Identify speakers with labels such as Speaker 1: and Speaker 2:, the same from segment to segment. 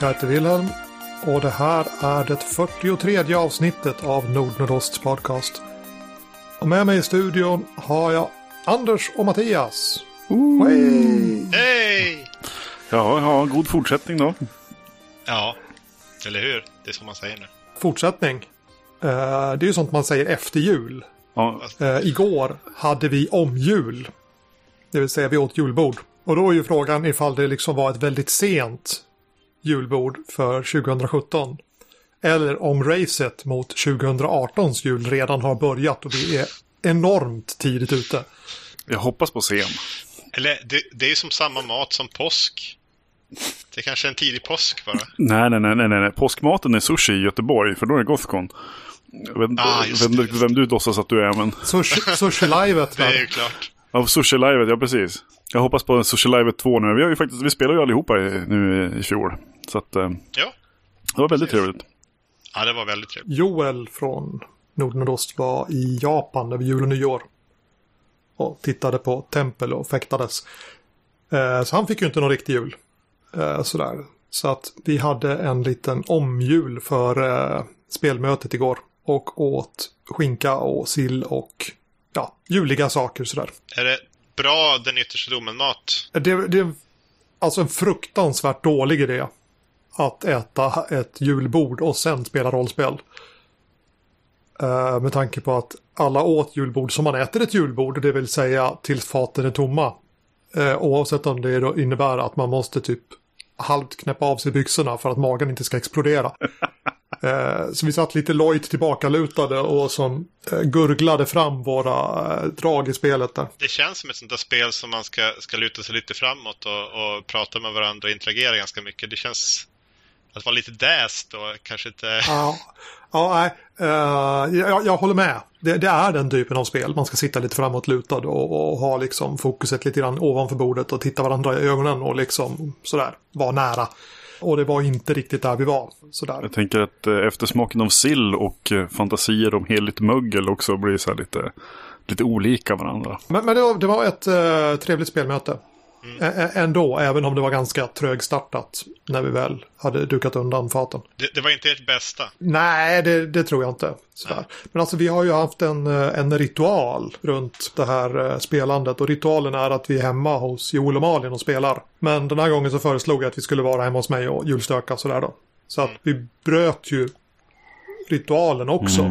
Speaker 1: Jag heter Wilhelm och det här är det 43 avsnittet av Nordnordosts podcast. Och med mig i studion har jag Anders och Mattias. Hey!
Speaker 2: Hej!
Speaker 3: Ja, ja, god fortsättning då.
Speaker 2: Ja, eller hur? Det är som man säger nu.
Speaker 1: Fortsättning. Eh, det är ju sånt man säger efter jul.
Speaker 3: Ja,
Speaker 1: Eh, igår hade vi omjul. Det vill säga vi åt julbord. Och då är ju frågan ifall det liksom var ett väldigt sent julbord för 2017. Eller om racet mot 2018s jul redan har börjat och vi är enormt tidigt ute.
Speaker 3: jag hoppas på sen.
Speaker 2: Eller, det, det är ju som samma mat som påsk. Det är kanske är en tidig påsk bara.
Speaker 3: Nej, nej, nej, nej, nej. Påskmaten är sushi i Göteborg, för då är det Gothcon. Jag vet
Speaker 2: Ah,
Speaker 3: vem,
Speaker 2: just
Speaker 3: vem du låtsas att du är, men...
Speaker 1: Sushi, sushi-livet
Speaker 2: Det är ju klart.
Speaker 3: Ja, sushi livet, ja precis. Jag hoppas på sushi livet 2 nu. Vi, har ju faktiskt, vi spelar ju allihopa i, nu i fjol. Så att eh,
Speaker 2: Ja.
Speaker 3: det var väldigt trevligt.
Speaker 2: ja, det var väldigt trevligt.
Speaker 1: Joel från Nordnordost var i Japan över jul och nyår. Och tittade på tempel och fäktades. Eh, så han fick ju inte någon riktig jul. Eh, sådär. Så att vi hade en liten omjul för spelmötet igår. Och åt skinka och sill och ja, juliga saker sådär.
Speaker 2: Är det bra den yttersta domen-mat?
Speaker 1: Det, det är alltså en fruktansvärt dålig idé. Att äta ett julbord och sen spela rollspel. Eh, med tanke på att alla åt julbord som man äter ett julbord, det vill säga tills faten är tomma. Uh, oavsett om det då innebär att man måste typ halvt knäppa av sig byxorna för att magen inte ska explodera. Eh, så vi satt lite lojt tillbakalutade och som eh, gurglade fram våra eh, drag i spelet där.
Speaker 2: Det känns som ett sånt där spel som man ska, ska luta sig lite framåt och, och prata med varandra och interagera ganska mycket. Det känns att vara lite däst och kanske inte...
Speaker 1: Ja, ja nej. eh, jag, jag håller med. Det, det är den typen av spel. Man ska sitta lite framåtlutad och, och ha liksom fokuset lite grann ovanför bordet och titta varandra i ögonen och liksom sådär vara nära. Och det var inte riktigt där vi var. Sådär.
Speaker 3: Jag tänker att eh, eftersmaken av sill och eh, fantasier om heligt mögel också blir så här lite, lite olika varandra.
Speaker 1: Men, men det, var, det var ett eh, trevligt spelmöte. Ä- ändå, även om det var ganska trögstartat när vi väl hade dukat undan faten.
Speaker 2: Det, det var inte ert bästa.
Speaker 1: Nej, det, det tror jag inte. Sådär. Men alltså vi har ju haft en, eh, en ritual runt det här eh, spelandet. Och ritualen är att vi är hemma hos Joel och Malin och spelar. Men den här gången så föreslog jag att vi skulle vara hemma hos mig och julstöka sådär då. Så att vi bröt ju ritualen också.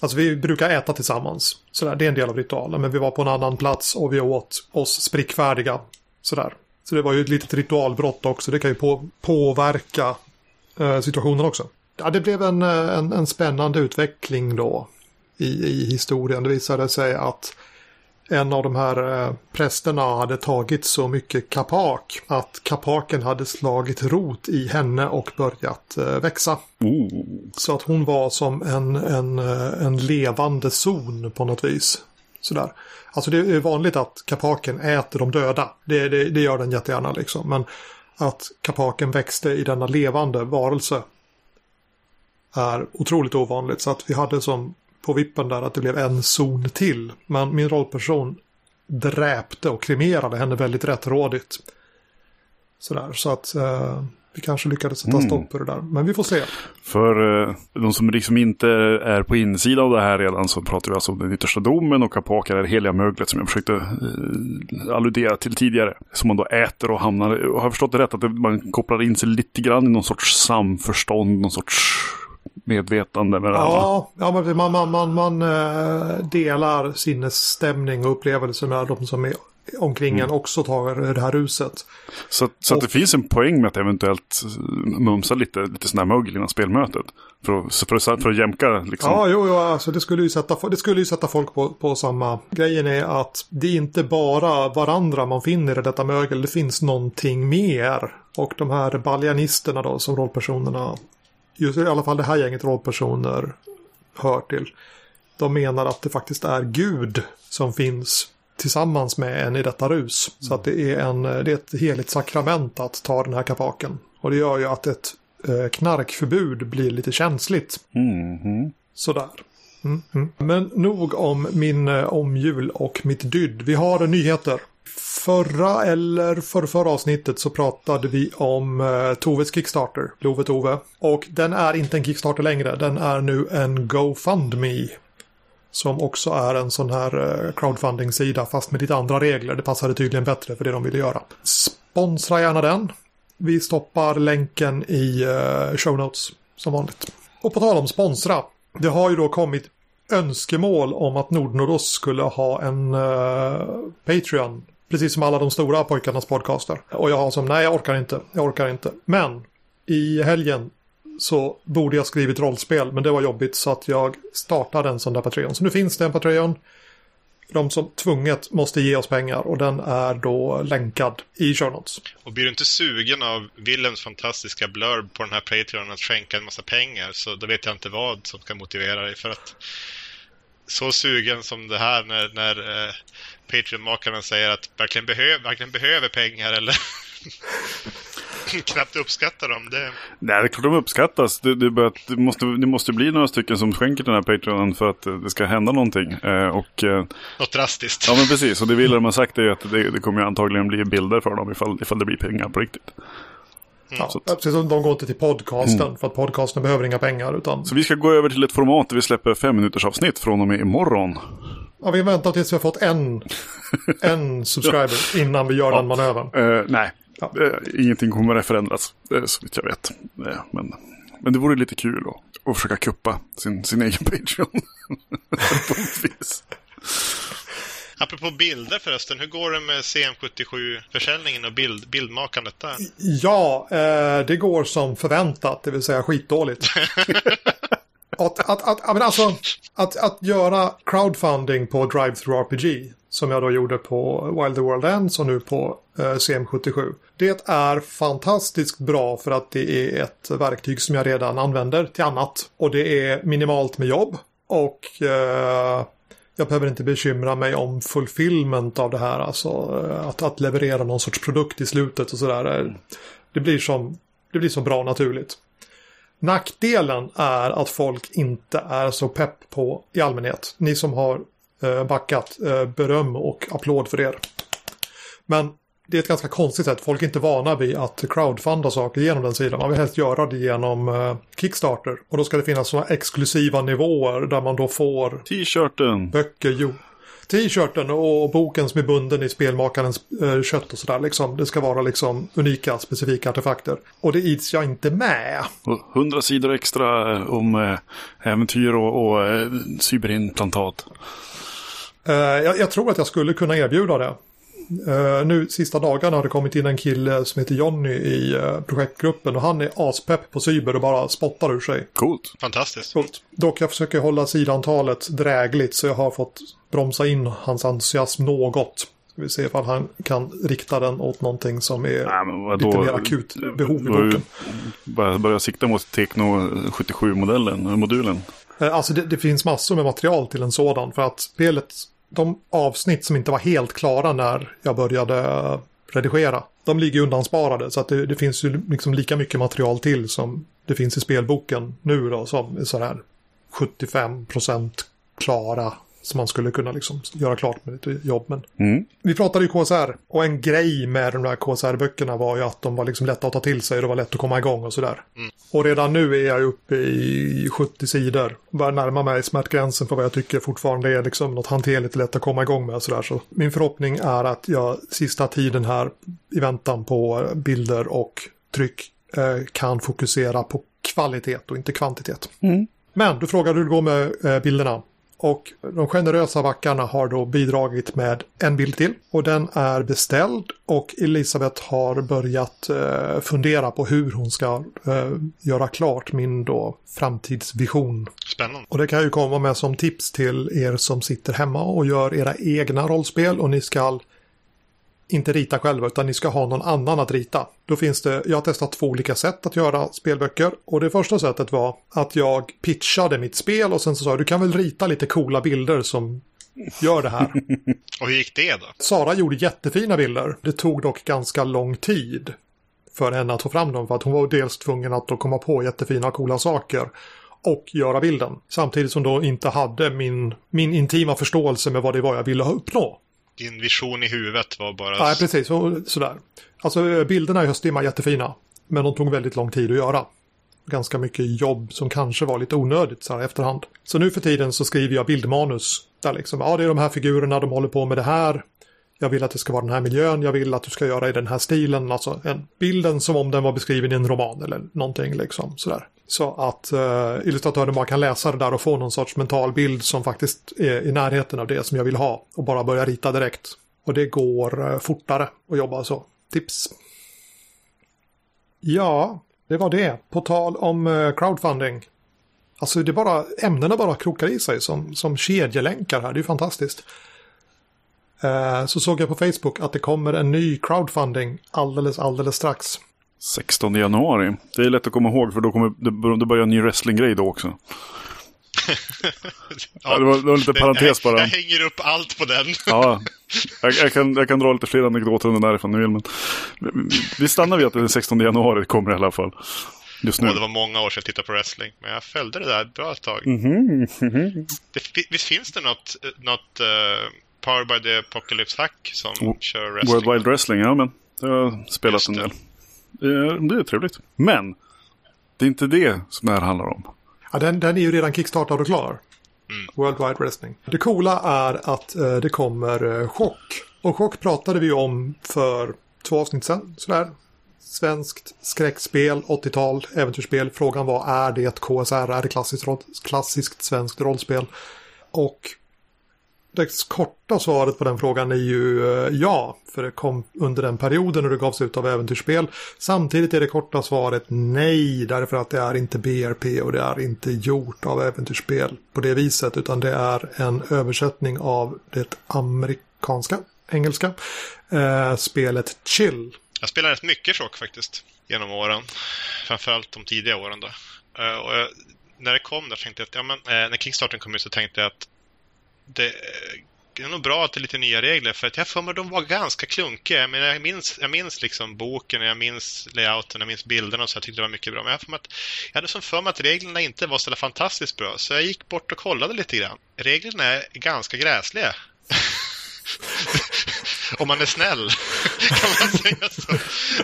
Speaker 1: Alltså vi brukar äta tillsammans. Sådär, det är en del av ritualen. Men vi var på en annan plats och vi åt oss sprickfärdiga. Sådär. Så det var ju ett litet ritualbrott också. Det kan ju på, påverka eh, situationen också. Ja, det blev en, eh, en, en spännande utveckling då i, i historien. Det visade sig att en av de här eh, prästerna hade tagit så mycket kapak att kapaken hade slagit rot i henne och börjat eh, växa.
Speaker 3: Oh.
Speaker 1: Så att hon var som en, en, eh, en levande zon på något vis. Sådär. Alltså det är vanligt att kapaken äter de döda. Det, det, det gör den jättegärna liksom. Men att kapaken växte i denna levande varelse är otroligt ovanligt. Så att vi hade som på vippen där att det blev en zon till. Men min rollperson dräpte och kremerade henne väldigt rättrådigt. Sådär, så att eh, vi kanske lyckades sätta
Speaker 3: Mm.
Speaker 1: stopp för det där. Men vi får se.
Speaker 3: För eh, de som liksom inte är på insidan av det här redan så pratar vi alltså om den yttersta domen och kapakar är det heliga möglet som jag försökte eh, alludera till tidigare. Som man då äter och hamnar, och har jag förstått det rätt att man kopplar in sig lite grann i någon sorts samförstånd, någon sorts medvetande med det?
Speaker 1: Ja, ja men man, man, man, man eh, delar sinnesstämning och upplevelser med de som är omkring en också tar det här ruset.
Speaker 3: Så, så att det finns en poäng med att eventuellt mumsa lite, lite sån här mögel innan spelmötet. För att, för att, för att jämka liksom.
Speaker 1: Ja, jo, jo alltså det skulle ju sätta, det skulle ju sätta folk på, på samma. Grejen är att det är inte bara varandra man finner i detta mögel, det finns någonting mer. Och de här baljanisterna då som rollpersonerna, just i alla fall det här gänget rollpersoner hör till. De menar att det faktiskt är Gud som finns tillsammans med en i detta rus. Så att det är, en, det är ett heligt sakrament att ta den här kapaken. Och det gör ju att ett eh, knarkförbud blir lite känsligt.
Speaker 3: Mhm.
Speaker 1: Sådär. Mm, mm. Men nog om min eh, omjul och mitt dydd. Vi har nyheter förra eller för förra avsnittet så pratade vi om eh, Toves Kickstarter, Love Tove. Och den är inte en Kickstarter längre, den är nu en GoFundMe. Som också är en sån här eh, crowdfunding-sida fast med lite andra regler. Det passade tydligen bättre för det de ville göra. Sponsra gärna den. Vi stoppar länken i eh, show notes som vanligt. Och på tal om sponsra. Det har ju då kommit önskemål om att Nordnordos skulle ha en eh, Patreon. Precis som alla de stora pojkarnas podcaster. Och jag har som, nej jag orkar inte, jag orkar inte. Men i helgen så borde jag skrivit rollspel, men det var jobbigt så att jag startade en sån där Patreon. Så nu finns det en Patreon. De som tvunget måste ge oss pengar och den är då länkad i show notes.
Speaker 2: Och blir du inte sugen av Willems fantastiska blurb på den här Patreon att skänka en massa pengar så då vet jag inte vad som ska motivera dig för att så sugen som det här när, när eh, Patreon-makarna säger att verkligen, behöv, verkligen behöver pengar eller knappt uppskattar dem. Det...
Speaker 3: Nej, det är klart de uppskattas. Det, det, bör, det, måste, det måste bli några stycken som skänker den här Patreonen för att det ska hända någonting. Eh, och, eh,
Speaker 2: Något drastiskt.
Speaker 3: Ja, men precis. Och det Willem har sagt är att det, det kommer antagligen bli bilder för dem ifall, ifall det blir pengar på riktigt.
Speaker 1: Mm. Ja, precis som de går inte till podcasten mm. för att podcasten behöver inga pengar. Utan...
Speaker 3: Så vi ska gå över till ett format där vi släpper fem minuters avsnitt från och med imorgon.
Speaker 1: Ja, vi väntar tills vi har fått en, en subscriber innan vi gör ja. den manövern.
Speaker 3: Uh, nej, ja. uh, ingenting kommer att förändras uh, så vitt jag vet. Uh, men, men det vore lite kul att, att försöka kuppa sin, sin egen Patreon. på ett vis.
Speaker 2: Apropå bilder förresten, hur går det med CM77-försäljningen och bild, bildmakandet där?
Speaker 1: Ja, eh, det går som förväntat, det vill säga skitdåligt. att, att, att, men alltså, att, att göra crowdfunding på Drive-Through RPG, som jag då gjorde på Wild the World Ends och nu på eh, CM77. Det är fantastiskt bra för att det är ett verktyg som jag redan använder till annat. Och det är minimalt med jobb. Och eh, jag behöver inte bekymra mig om fulfillment av det här. Alltså eh, att, att leverera någon sorts produkt i slutet och sådär. Det blir som, det blir så bra naturligt. Nackdelen är att folk inte är så pepp på i allmänhet. Ni som har eh, backat, eh, beröm och applåd för er. Men det är ett ganska konstigt sätt. Folk är inte vana vid att crowdfunda saker genom den sidan. Man vill helst göra det genom uh, Kickstarter. Och då ska det finnas sådana exklusiva nivåer där man då får...
Speaker 3: T-shirten!
Speaker 1: Böcker, jo. T-shirten och boken som är bunden i spelmakarens uh, kött och sådär liksom. Det ska vara liksom unika, specifika artefakter. Och det ids jag inte med.
Speaker 3: Hundra sidor extra eh, om uh, äventyr och, och uh, cyberimplantat.
Speaker 1: Jag, jag tror att jag skulle kunna erbjuda det. Uh, nu sista dagarna har det kommit in en kille som heter Jonny i uh, projektgruppen och han är aspepp på cyber och bara spottar ur sig.
Speaker 3: Coolt.
Speaker 2: Fantastiskt.
Speaker 1: Coolt. Dock jag försöker hålla sidantalet drägligt så jag har fått bromsa in hans entusiasm något. Vi se ifall han kan rikta den åt någonting som är Nej, lite mer akut behov i boken.
Speaker 3: Börja, börja sikta mot Tekno 77-modellen, modulen.
Speaker 1: Uh, alltså det, det finns massor med material till en sådan för att spelet de avsnitt som inte var helt klara när jag började redigera. De ligger undansparade så att det, det finns ju liksom lika mycket material till som det finns i spelboken nu då som är sådär 75% klara som man skulle kunna liksom göra klart med lite jobb. Men
Speaker 3: mm.
Speaker 1: Vi pratade ju KSR och en grej med de där KSR-böckerna var ju att de var liksom lätta att ta till sig och det var lätt att komma igång och sådär.
Speaker 2: Mm.
Speaker 1: Och redan nu är jag uppe i 70 sidor. Börjar närma mig smärtgränsen för vad jag tycker fortfarande är liksom något hanterligt lätt att komma igång med och sådär. Så min förhoppning är att jag sista tiden här i väntan på bilder och tryck eh, kan fokusera på kvalitet och inte kvantitet.
Speaker 3: Mm.
Speaker 1: Men du frågade hur det går med eh, bilderna. Och de generösa backarna har då bidragit med en bild till. Och den är beställd och Elisabeth har börjat eh, fundera på hur hon ska eh, göra klart min då framtidsvision.
Speaker 2: Spännande.
Speaker 1: Och det kan ju komma med som tips till er som sitter hemma och gör era egna rollspel och ni ska inte rita själva utan ni ska ha någon annan att rita. Då finns det, jag har testat två olika sätt att göra spelböcker och det första sättet var att jag pitchade mitt spel och sen så sa jag du kan väl rita lite coola bilder som gör det här.
Speaker 2: och hur gick det då?
Speaker 1: Sara gjorde jättefina bilder. Det tog dock ganska lång tid för henne att få fram dem för att hon var dels tvungen att då komma på jättefina coola saker och göra bilden. Samtidigt som då inte hade min, min intima förståelse med vad det var jag ville uppnå.
Speaker 2: Din vision i huvudet var bara...
Speaker 1: Nej, precis. Så, sådär. Alltså bilderna i Höstdimma är jättefina. Men de tog väldigt lång tid att göra. Ganska mycket jobb som kanske var lite onödigt så här i efterhand. Så nu för tiden så skriver jag bildmanus. Där liksom, ja det är de här figurerna, de håller på med det här. Jag vill att det ska vara den här miljön, jag vill att du ska göra i den här stilen. Alltså en, bilden som om den var beskriven i en roman eller någonting liksom sådär. Så att eh, illustratören bara kan läsa det där och få någon sorts mental bild som faktiskt är i närheten av det som jag vill ha. Och bara börja rita direkt. Och det går eh, fortare att jobba så. Tips. Ja, det var det. På tal om eh, crowdfunding. Alltså det är bara, ämnena bara krokar i sig som, som kedjelänkar här. Det är fantastiskt. Eh, så såg jag på Facebook att det kommer en ny crowdfunding alldeles, alldeles strax.
Speaker 3: 16 januari. Det är lätt att komma ihåg för då kommer det börjar en ny wrestlinggrej då också. ja, det, var, det var lite parentes bara.
Speaker 2: Jag hänger upp allt på den.
Speaker 3: ja, jag, jag, kan, jag kan dra lite fler anekdoter under därifrån nu Men vi stannar vid att den 16 januari kommer i alla fall. Just nu.
Speaker 2: Och det var många år sedan jag tittade på wrestling. Men jag följde det där ett bra tag.
Speaker 3: Mm -hmm.
Speaker 2: det, visst finns det något, något uh, Power by the Apocalypse Hack som oh, kör wrestling?
Speaker 3: World Wide Wrestling, ja men. Det har spelat en del. Det är trevligt. Men det är inte det som det här handlar om.
Speaker 1: Ja, den, den är ju redan kickstartad och klar. Mm. World Wide Wrestling. Det coola är att eh, det kommer eh, chock. Och chock pratade vi om för två avsnitt sedan. Sådär. Svenskt skräckspel, 80-tal, äventyrsspel. Frågan var är det KSR, är det klassiskt, klassiskt svenskt rollspel? Och det korta svaret på den frågan är ju eh, ja, för det kom under den perioden när det gavs ut av äventyrsspel. Samtidigt är det korta svaret nej, därför att det är inte BRP och det är inte gjort av äventyrsspel på det viset, utan det är en översättning av det amerikanska, engelska, eh, spelet Chill.
Speaker 2: Jag spelar rätt mycket chock faktiskt, genom åren. Framförallt de tidiga åren då. Eh, och jag, när det kom där tänkte jag att, ja men, eh, när Kickstarten kom ut så tänkte jag att det är nog bra att det är lite nya regler för att jag för mig de var ganska klunkiga. Men jag minns, jag minns liksom boken, jag minns layouten, jag minns bilderna och så. Jag tyckte det var mycket bra. Men jag, för att, jag hade som för mig att reglerna inte var så fantastiskt bra. Så jag gick bort och kollade lite grann. Reglerna är ganska gräsliga. Om man är snäll, kan man säga så.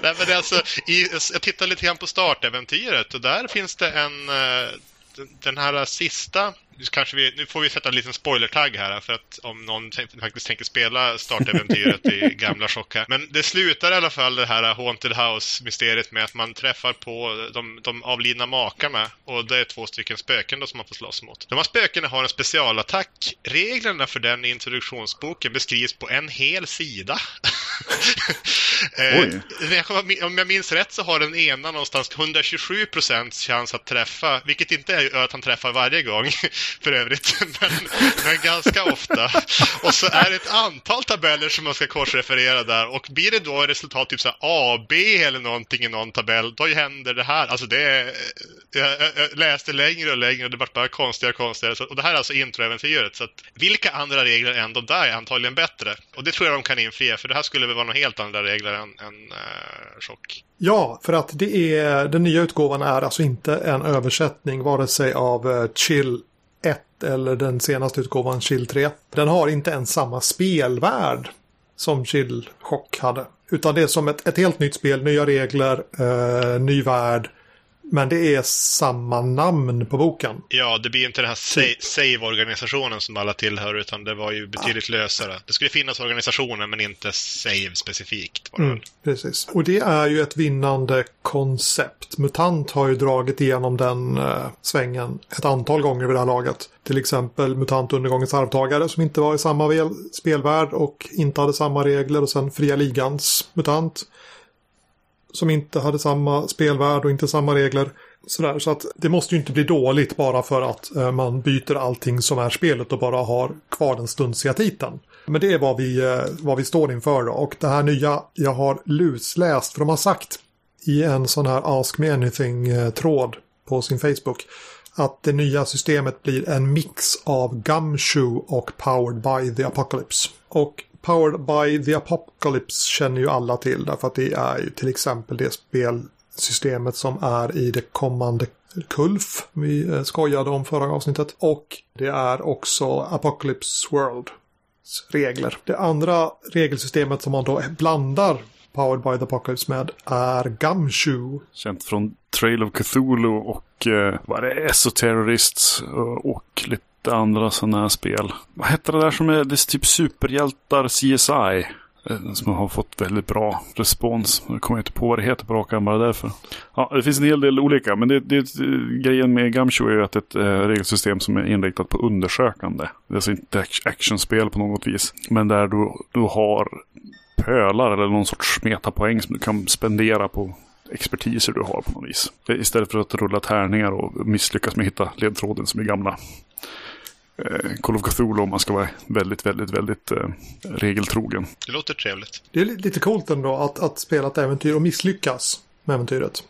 Speaker 2: Nej, men alltså, i, jag tittade lite grann på startäventyret och där finns det en... Eh, den här sista kanske vi, nu får vi sätta en liten spoiler-tagg här för att om någon faktiskt tänker spela startäventyret i gamla chock här. Men det slutar i alla fall det här Haunted House-mysteriet med att man träffar på de, de avlidna makarna och det är två stycken spöken då som man får slåss mot. De här spökena har en specialattack. Reglerna för den i introduktionsboken beskrivs på en hel sida. eh, om jag minns rätt så har den ena någonstans 127% chans att träffa, vilket inte är att han träffar varje gång för övrigt, men, men ganska ofta. Och så är det ett antal tabeller som man ska korsreferera där och blir det då resultat typ så här AB eller någonting i någon tabell, då händer det här. Alltså det är, jag, jag läste längre och längre och det vart bara konstigare och konstigare. Så, och det här är alltså introäventyret. Så att, vilka andra regler än de där är antagligen bättre? Och det tror jag de kan infria, för det här skulle väl vara några helt andra regler än, än uh, chock.
Speaker 1: Ja, för att det är, den nya utgåvan är alltså inte en översättning vare sig av uh, Chill 1 eller den senaste utgåvan Chill 3. Den har inte ens samma spelvärld som Chill Chock hade. Utan det är som ett, ett helt nytt spel, nya regler, eh, ny värld men det är samma namn på boken.
Speaker 2: Ja, det blir inte den här save-organisationen som alla tillhör, utan det var ju betydligt ja. lösare. Det skulle finnas organisationer, men inte save specifikt.
Speaker 1: Mm, precis. Och det är ju ett vinnande koncept. MUTANT har ju dragit igenom den uh, svängen ett antal gånger vid det här laget. Till exempel MUTANT Undergångens arvtagare som inte var i samma spelvärld och inte hade samma regler och sen Fria Ligans MUTANT som inte hade samma spelvärld och inte samma regler. Sådär, så att det måste ju inte bli dåligt bara för att eh, man byter allting som är spelet och bara har kvar den stunsiga titeln. Men det är vad vi, eh, vad vi står inför då. Och det här nya jag har lusläst, för de har sagt i en sån här Ask Me Anything-tråd på sin Facebook att det nya systemet blir en mix av Gumshoe och Powered by the Apocalypse. Och Powered by the Apocalypse känner ju alla till därför att det är ju till exempel det spelsystemet som är i det kommande Kulf vi eh, skojade om förra avsnittet. Och det är också Apocalypse World. regler. Det andra regelsystemet som man då blandar Powered by the Apocalypse med är Gumshoe.
Speaker 3: Känt från Trail of Cthulhu och eh, vad är det, Esoterrorists eh, och, och lite andra sådana här spel. Vad heter det där som är, det är typ superhjältar CSI? Eh, som har fått väldigt bra respons. Jag kommer inte på vad det heter på rak arm bara därför. Ja, det finns en hel del olika, men det, det, grejen med Gumshoe är ju att det är ett eh, regelsystem som är inriktat på undersökande. Det är alltså inte actionspel på något vis. Men där du, du har pölar eller någon sorts metapoäng som du kan spendera på expertiser du har på något vis. Istället för att rulla tärningar och misslyckas med att hitta ledtråden som är gamla eh, Call of Cthulhu om man ska vara väldigt, väldigt, väldigt eh, regeltrogen.
Speaker 2: Det låter trevligt.
Speaker 1: Det är lite coolt ändå att, att spela ett äventyr och misslyckas med äventyret.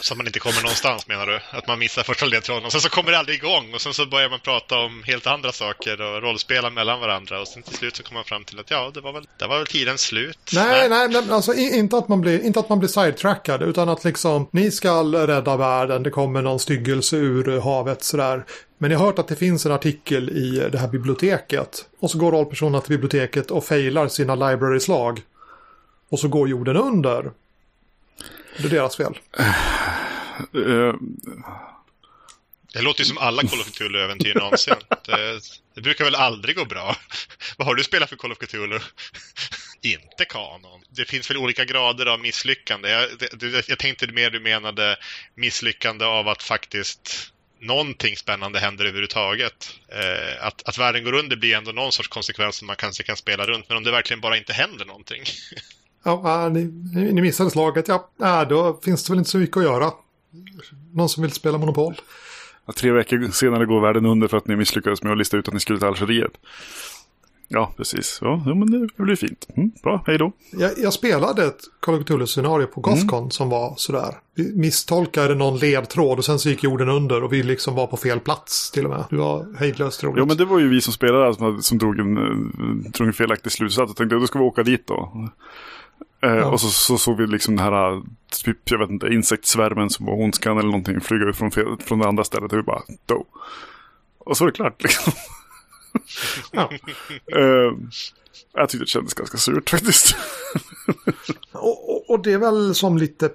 Speaker 2: Så man inte kommer någonstans menar du? Att man missar första ledtråden och sen så kommer det aldrig igång och sen så börjar man prata om helt andra saker och rollspela mellan varandra och sen till slut så kommer man fram till att ja, det var väl, det var väl tiden slut.
Speaker 1: Nej, nej, nej alltså inte att man blir, inte att man blir sidetrackad utan att liksom ni ska rädda världen, det kommer någon styggelse ur havet sådär. Men jag har hört att det finns en artikel i det här biblioteket och så går rollpersonerna till biblioteket och failar sina library-slag. Och så går jorden under. Det är deras fel.
Speaker 3: Uh,
Speaker 2: det låter ju som alla Call of Cthulhu-äventyr någonsin. Det, det, brukar väl aldrig gå bra. Vad har du spelat för Call of Cthulhu? Inte kanon. Det finns väl olika grader av misslyckande. Jag, det, jag tänkte mer du menade misslyckande av att faktiskt någonting spännande händer överhuvudtaget. Eh, att, att världen går under blir ändå någon sorts konsekvens som man kanske kan spela runt. Men om det verkligen bara inte händer någonting.
Speaker 1: Ja, ni, ni missade slaget. Ja, då finns det väl inte så mycket att göra. Någon som vill spela Monopol?
Speaker 3: Ja, tre veckor senare går världen under för att ni misslyckades med att lista ut att ni skulle till Algeriet. Ja, precis. Ja, men det blir fint. Mm, bra, hej då.
Speaker 1: Jag, jag, spelade ett Call of Cthulhu-scenario på Gothcon mm. som var sådär. Vi misstolkade någon ledtråd och sen så gick jorden under och vi liksom var på fel plats till och med. Det var hejdlöst roligt.
Speaker 3: Ja, men det var ju vi som spelade som, som drog, en, drog en felaktig slutsats och tänkte att då ska vi åka dit då. Eh, ja. Och så, så såg vi liksom den här, typ, jag vet inte, insektsvärmen som var ondskan eller någonting flyga ut från, från det andra stället. Och vi bara, då. Och så var det klart liksom. Ja. uh, jag tyckte det kändes ganska surt faktiskt.
Speaker 1: och, och, och, det är väl som lite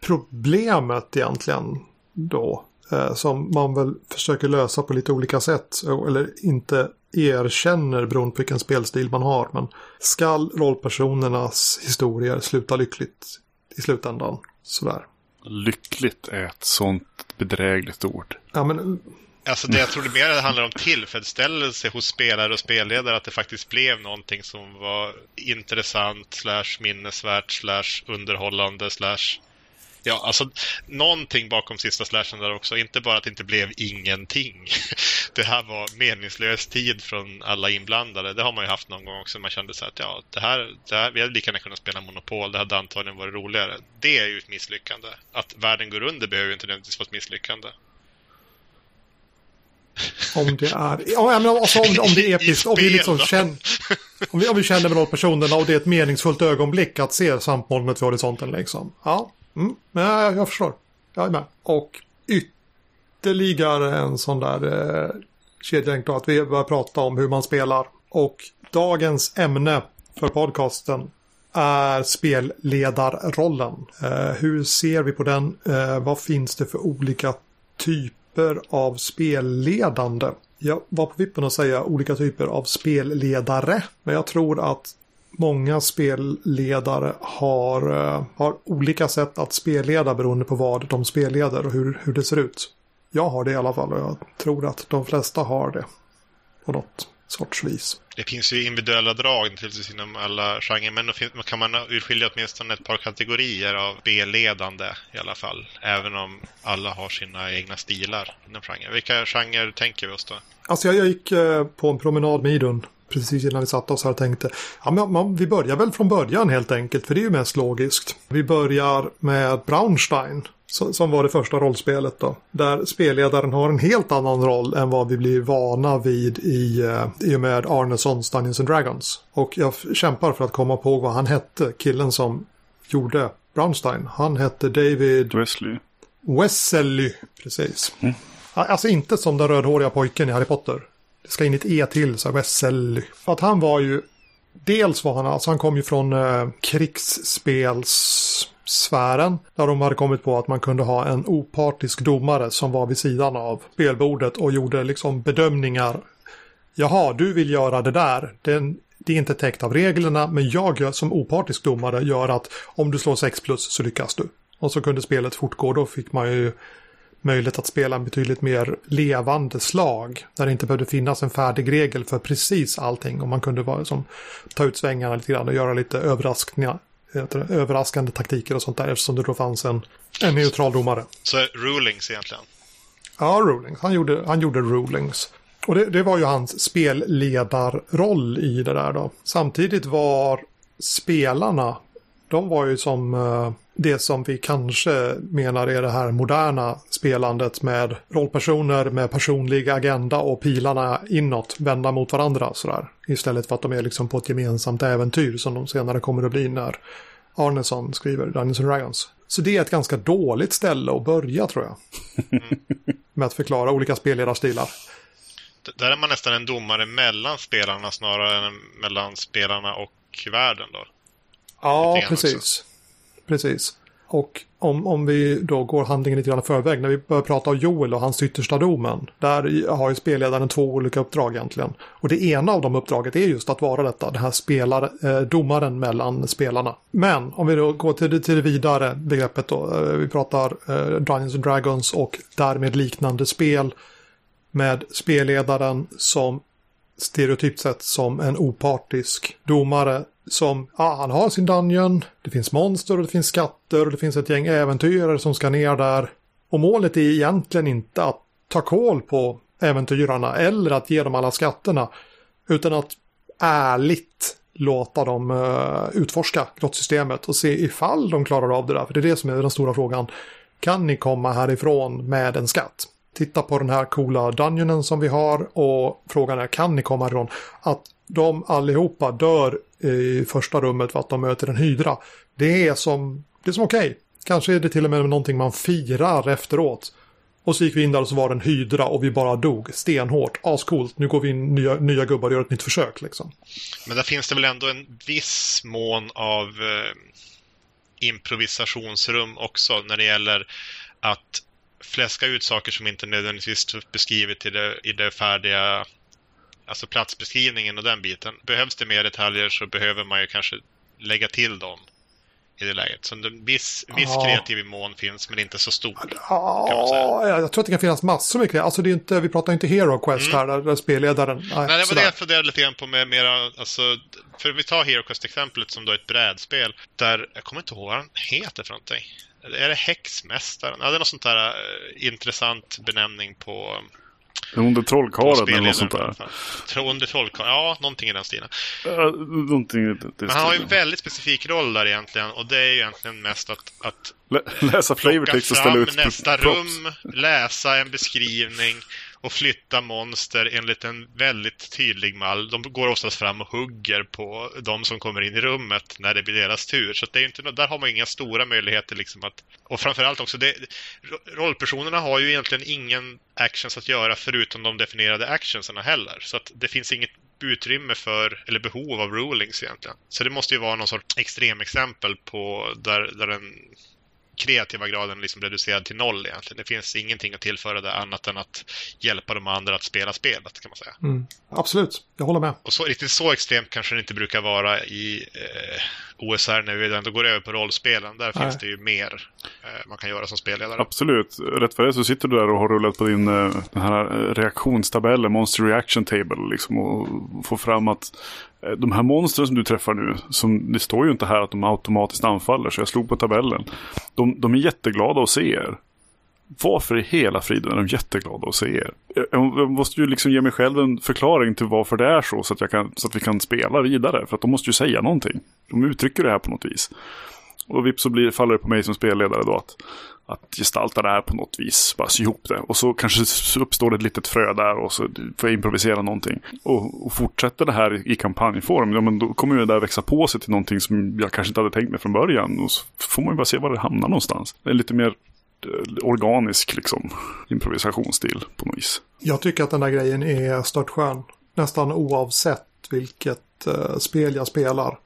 Speaker 1: problemet egentligen då. Eh, som man väl försöker lösa på lite olika sätt. Eller inte erkänner beroende på vilken spelstil man har. Men skall rollpersonernas historier sluta lyckligt i slutändan? Sådär.
Speaker 3: Lyckligt är ett sånt bedrägligt ord.
Speaker 1: Ja, men...
Speaker 2: Alltså det jag tror det mer handlar om tillfredsställelse hos spelare och spelledare att det faktiskt blev någonting som var intressant, slash minnesvärt, slash underhållande, slash Ja, alltså någonting bakom sista slashen där också. Inte bara att det inte blev ingenting. Det här var meningslös tid från alla inblandade. Det har man ju haft någon gång också. Man kände så att ja, det här, det här, vi hade lika gärna kunnat spela Monopol. Det hade antagligen varit roligare. Det är ju ett misslyckande. Att världen går under behöver ju inte nödvändigtvis vara ett misslyckande.
Speaker 1: Om det är, ja, men alltså, om, om det är episkt, om vi, liksom känner, om, vi, om vi känner med rollpersonerna och det är ett meningsfullt ögonblick att se sammolnet vid horisonten liksom. Ja, Mm, ja, jag förstår. Jag är med. Och ytterligare en sån där eh, kedjelänk då, att vi börjar prata om hur man spelar. Och dagens ämne för podcasten är spelledarrollen. Eh, hur ser vi på den? Eh, vad finns det för olika typer av spelledande? Jag var på vippen att säga olika typer av spelledare. Men jag tror att många spelledare har, eh, har olika sätt att spelleda beroende på vad de spelleder och hur, hur det ser ut. Jag har det i alla fall och jag tror att de flesta har det på något sorts vis.
Speaker 2: Det finns ju individuella drag naturligtvis inom alla genrer, men då kan man urskilja åtminstone ett par kategorier av B-ledande i alla fall. Även om alla har sina egna stilar inom genren. Vilka genrer tänker vi oss då?
Speaker 1: Alltså jag, jag gick eh, på en promenad med Idun precis innan vi satte oss här och tänkte ja, men, man, vi börjar väl från början helt enkelt för det är ju mest logiskt. Vi börjar med Braunstein som var det första rollspelet då. Där spelledaren har en helt annan roll än vad vi blir vana vid i, uh, i och med Arnessons Dungeons and Dragons. Och jag kämpar för att komma på vad han hette, killen som gjorde Brownstein. Han hette David...
Speaker 3: Wesley.
Speaker 1: Wesley, precis. Mm. Alltså inte som den rödhåriga pojken i Harry Potter. Det ska in ett E till, så Weselly. För att han var ju... Dels var han, alltså han kom ju från eh, krigsspelssfären. Där de hade kommit på att man kunde ha en opartisk domare som var vid sidan av spelbordet och gjorde liksom bedömningar. Jaha, du vill göra det där. Den, det är inte täckt av reglerna, men jag som opartisk domare gör att om du slår 6 plus så lyckas du. Och så kunde spelet fortgå. Då fick man ju möjlighet att spela en betydligt mer levande slag. Där det inte behövde finnas en färdig regel för precis allting. Och man kunde bara som, ta ut svängarna lite grann och göra lite överraskningar. det, Överraskande taktiker och sånt där eftersom det då fanns en, en neutral domare.
Speaker 2: Så rulings egentligen.
Speaker 1: Ja, rulings. Han gjorde, han gjorde rulings. Och det, det var ju hans spelledarroll i det där då. Samtidigt var spelarna, de var ju som eh, det som vi kanske menar är det här moderna spelandet med rollpersoner med personlig agenda och pilarna inåt vända mot varandra sådär. Istället för att de är liksom på ett gemensamt äventyr som de senare kommer att bli när Arneson skriver Dungeons and Dragons. Så det är ett ganska dåligt ställe att börja tror jag. med att förklara olika spelledarstilar.
Speaker 2: Där är man nästan en domare mellan spelarna snarare än mellan spelarna och världen då.
Speaker 1: Ja,
Speaker 2: Lite grann
Speaker 1: precis. Precis. Och om, om vi då går handlingen lite grann i förväg, när vi börjar prata om Joel och hans yttersta domen, där har ju spelledaren två olika uppdrag egentligen. Och det ena av de uppdraget är just att vara detta, den här spelar, eh, domaren mellan spelarna. Men om vi då går till till det vidare begreppet då, eh, vi pratar eh, Dungeons and Dragons och därmed liknande spel med spelledaren som stereotypt sett som en opartisk domare som, ja, han har sin dungeon, det finns monster och det finns skatter och det finns ett gäng äventyrare som ska ner där. Och målet är egentligen inte att ta koll på äventyrarna eller att ge dem alla skatterna, utan att ärligt låta dem uh, utforska grottsystemet och se ifall de klarar av det där. För det är det som är den stora frågan. Kan ni komma härifrån med en skatt? Titta på den här coola dungeonen som vi har och frågan är kan ni komma härifrån? Att de allihopa dör i första rummet för att de möter en hydra. Det är som, det är som okej. Kanske är det till och med någonting man firar efteråt. Och så gick vi in där och så var det en hydra och vi bara dog stenhårt. Ascoolt, nu går vi in nya, nya gubbar och gör ett nytt försök liksom.
Speaker 2: Men där finns det väl ändå en viss mån av eh, improvisationsrum också när det gäller att fläska ut saker som inte nödvändigtvis står beskrivet i det, i det färdiga, alltså platsbeskrivningen och den biten. Behövs det mer detaljer så behöver man ju kanske lägga till dem i det läget. Så en viss, viss
Speaker 1: Ja.
Speaker 2: kreativ mån finns, men inte så stor.
Speaker 1: Ja, jag tror att det kan finnas massor med grejer. Alltså det är inte, vi pratar inte Hero Quest här, där, spelledaren... Nej,
Speaker 2: Nej, det var
Speaker 1: sådär.
Speaker 2: det jag funderade lite grann på med mera, alltså, för vi tar Hero Quest-exemplet som då är ett brädspel där, jag kommer inte ihåg vad den heter för någonting. Är det Häxmästaren? Ja, det är något sånt där eh, intressant benämning på, på
Speaker 3: trollkarlen eller något sånt där.
Speaker 2: Under trollkarlen, ja, någonting i den stilen.
Speaker 3: Ja, någonting i det- det
Speaker 2: Men han har ju en
Speaker 3: stilen.
Speaker 2: väldigt specifik roll där egentligen och det är ju egentligen mest att, att
Speaker 3: Lä- Läsa flavortext och ställa ut
Speaker 2: nästa
Speaker 3: props.
Speaker 2: rum, läsa en beskrivning och flytta monster enligt en väldigt tydlig mall. De går oftast fram och hugger på de som kommer in i rummet när det blir deras tur. Så att det är inte, där har man inga stora möjligheter liksom att... Och framförallt också, det, rollpersonerna har ju egentligen ingen actions att göra förutom de definierade actionsarna heller. Så att det finns inget utrymme för, eller behov av rulings egentligen. Så det måste ju vara någon sorts extremexempel på där, där en kreativa graden liksom reducerad till noll egentligen. Det finns ingenting att tillföra där annat än att hjälpa de andra att spela spelet kan man säga.
Speaker 1: Mm, absolut, jag håller med.
Speaker 2: Och så, riktigt så extremt kanske det inte brukar vara i eh, OSR när vi ändå går över på rollspelen. Där
Speaker 1: Nej.
Speaker 2: finns det ju mer eh, man kan göra som spelledare.
Speaker 3: Absolut. Rätt för det så sitter du där och har rullat på din eh, den här eh, reaktionstabellen, Monster Reaction Table, liksom, och får fram att de här monstren som du träffar nu, som, det står ju inte här att de automatiskt anfaller, så jag slog på tabellen. De, de är jätteglada att se er. Varför i hela friden är de jätteglada att se er? Jag, måste ju liksom ge mig själv en förklaring till varför det är så, så att, jag kan, så att vi kan spela vidare. För att de måste ju säga någonting. De uttrycker det här på något vis. Och vips så blir, faller det på mig som spelledare då att, att gestalta det här på något vis. Bara sy ihop det. Och så kanske uppstår det ett litet frö där och så får jag improvisera någonting. Och, och fortsätter det här i, i kampanjform, ja men då kommer ju det där växa på sig till någonting som jag kanske inte hade tänkt mig från början. Och så får man ju bara se var det hamnar någonstans. Det är lite mer organisk liksom, improvisationsstil på något vis.
Speaker 1: Jag tycker att den där grejen är stört skön. Nästan oavsett vilket uh, spel jag spelar.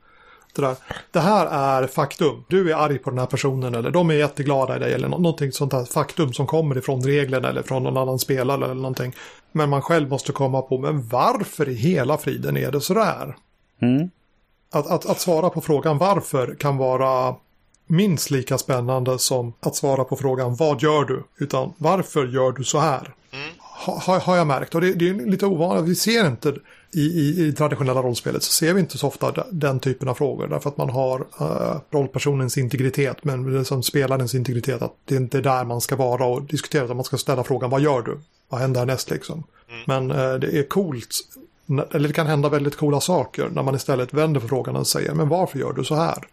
Speaker 1: Det, där. det här är faktum. Du är arg på den här personen eller de är jätteglada i dig eller någonting sånt där faktum som kommer ifrån reglerna eller från någon annan spelare eller någonting. Men man själv måste komma på, men varför i hela friden är det sådär?
Speaker 3: Mm.
Speaker 1: Att, att, att svara på frågan varför kan vara minst lika spännande som att svara på frågan vad gör du? Utan varför gör du så här?
Speaker 2: Mm.
Speaker 1: Ha, har jag märkt. Och det, det, är lite ovanligt. Vi ser inte i, i, i traditionella rollspelet så ser vi inte så ofta den typen av frågor. Därför att man har uh, rollpersonens integritet men det som spelarens integritet. Att det inte är där man ska vara och diskutera. Utan man ska ställa frågan vad gör du? Vad händer härnäst liksom? Mm. Men uh, det är coolt. Eller det kan hända väldigt coola saker när man istället vänder på frågan och säger men varför gör du så här?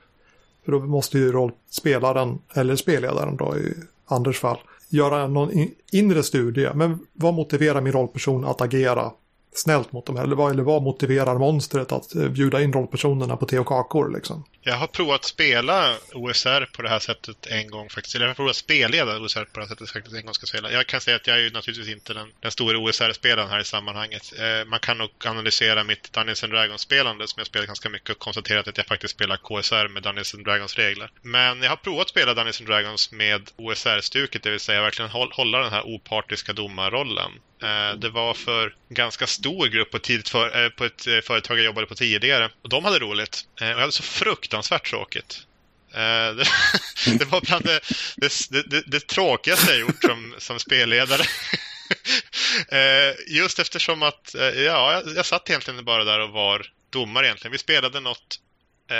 Speaker 1: För då måste ju rollspelaren, eller spelledaren då i Anders fall, göra någon inre studie. Men vad motiverar min rollperson att agera snällt mot dem? Eller vad, eller vad motiverar monstret att eh, bjuda in rollpersonerna på te och kakor liksom?
Speaker 2: Jag har provat spela OSR på det här sättet en gång faktiskt. Eller jag har provat spelleda OSR på det här sättet faktiskt en gång ska spela. Jag kan säga att jag är ju naturligtvis inte den, den stora OSR-spelaren här i sammanhanget. Eh, man kan nog analysera mitt Dungeons and Dragons-spelande som jag spelar ganska mycket och konstaterat att jag faktiskt spelar KSR med Dungeons and Dragons-regler. Men jag har provat spela Dungeons and Dragons med OSR-stuket, det vill säga verkligen hålla den här opartiska domarrollen. Eh, det var för en ganska stor grupp på, tidigt för, eh, på ett eh, företag jag jobbade på tidigare. Och de hade roligt. Och jag hade så fruktansvärt fruktansvärt tråkigt. Eh, det, det var bland det, det, det, det tråkigaste jag gjort som, som spelledare. Eh, just eftersom att, eh, ja, jag, jag satt egentligen bara där och var domare egentligen. Vi spelade något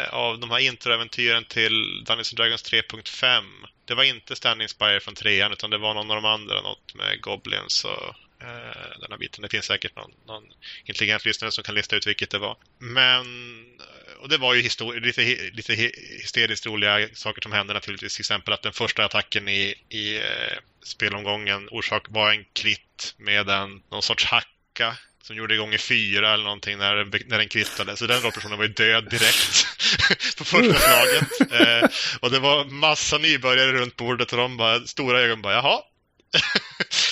Speaker 2: av de här introäventyren till Dungeons Dragons 3.5. Det var inte Standing Spire från trean utan det var någon av de andra, något med Goblins och Eh, den här biten. Det finns säkert någon, någon intelligent lyssnare som kan lista ut vilket det var. Men, eh, och det var ju lite, lite hysteriskt roliga saker som hände naturligtvis. Till exempel att den första attacken i, i eh, spelomgången orsak var en krit med en, någon sorts hacka som gjorde igång i fyra eller någonting när, när den krittade. Så den rollpersonen var ju död direkt på första slaget. Eh, och det var massa nybörjare runt bordet och de bara, stora ögon bara, jaha.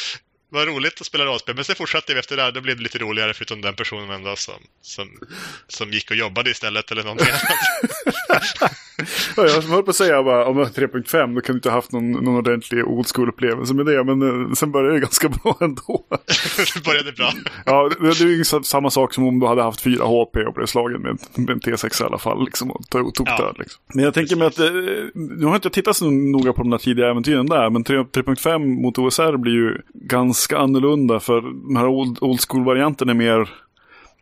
Speaker 2: var roligt att spela rollspel. Men sen fortsatte vi efter det här. Då blev det lite roligare förutom den personen ändå som, som, som gick och jobbade istället eller någonting annat.
Speaker 3: ja, jag höll på att säga bara om 3.5 då kan du inte ha haft någon, någon ordentlig old school-upplevelse med det. Men eh, sen började det ganska bra ändå.
Speaker 2: det började bra.
Speaker 3: ja, det, det är ju samma sak som om du hade haft 4 HP och blev slagen med, med en T6 i alla fall. Liksom, och tog, tog ja. död, liksom. Men jag tänker mig att, eh, nu har inte jag tittat så noga på de där tidiga äventyren där. Men 3.5 mot OSR blir ju ganska ganska annorlunda för den här old, old school-varianten är mer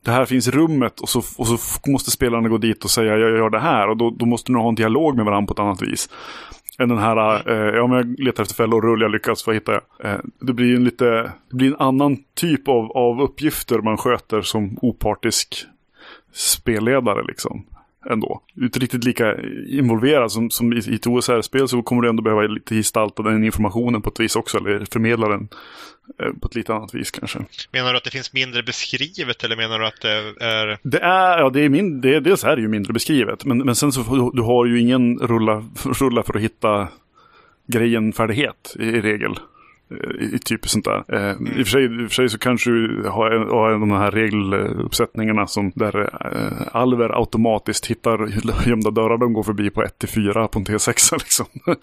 Speaker 3: det här finns i rummet och så, och så måste spelarna gå dit och säga jag gör det här och då, då måste man ha en dialog med varandra på ett annat vis. Än den här, eh, ja men jag letar efter fällor, rull, jag lyckas, vad hittar jag? Eh, det blir en lite, det blir en annan typ av, av uppgifter man sköter som opartisk spelledare liksom ändå. Inte riktigt lika involverad som, som i, i ett OSR-spel så kommer du ändå behöva lite gestalta den informationen på ett vis också, eller förmedla den på ett lite annat vis kanske.
Speaker 2: Menar du att det finns mindre beskrivet eller menar du att det är...
Speaker 3: Det är, ja det är min, det, dels är det ju mindre beskrivet, men, men sen så du, du har ju ingen rulla, rulla för att hitta grejen färdighet i, i regel i typ sånt där. Eh, i, och för sig, I och för sig så kanske du har, har de här regeluppsättningarga som där eh, alver automatiskt hittar gömda dörrar de går förbi på 1-4 på en T6 liksom. Mm.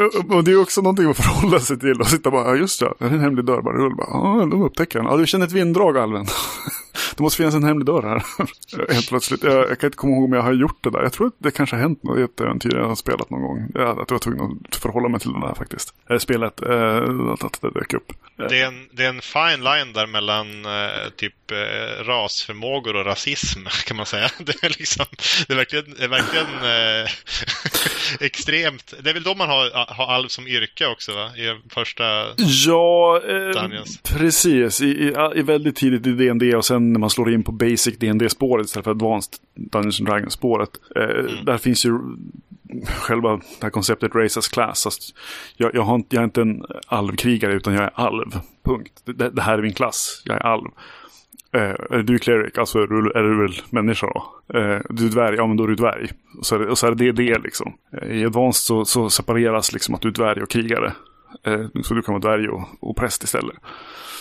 Speaker 3: Eh, och det är också någonting att förhålla sig till och sitta bara, ja just det, det är en hemlig dörr bara rull bara, ja de upptäcker den. Ja du känner ett vinddrag alven. det måste finnas en hemlig dörr här. Helt plötsligt. Jag, jag, kan inte komma ihåg om jag har gjort det där. Jag tror att det kanske har hänt något i ett äventyr jag har spelat någon gång. Jag, att jag var tvungen att förhålla mig till det där faktiskt. Spelet, eh, att det dök upp.
Speaker 2: Det är, en, det är en fine line där mellan eh, typ eh, rasförmågor och rasism kan man säga. Det är, liksom, det är verkligen, det är verkligen eh, extremt. Det är väl då man har, har alv som yrke också va? I första
Speaker 3: Ja, eh, precis. I, i, I, väldigt tidigt i DND och sen när man slår in på basic DND-spåret istället för advanced Dungeons and Dragons-spåret. Eh, mm. Där finns ju själva det här konceptet race as class. Alltså, jag, jag, har, jag är inte en alvkrigare utan jag är alv. Punkt. Det, det, här är min klass. Jag är alv. Eh, du är cleric, alltså är du, är du väl människa då. Eh, du är dvärg, ja men då är du dvärg. Och så är det, och så är det, det liksom. Eh, I Advanced så, så separeras liksom att du är dvärg och krigare. Eh, så du kan vara dvärg och, och präst istället.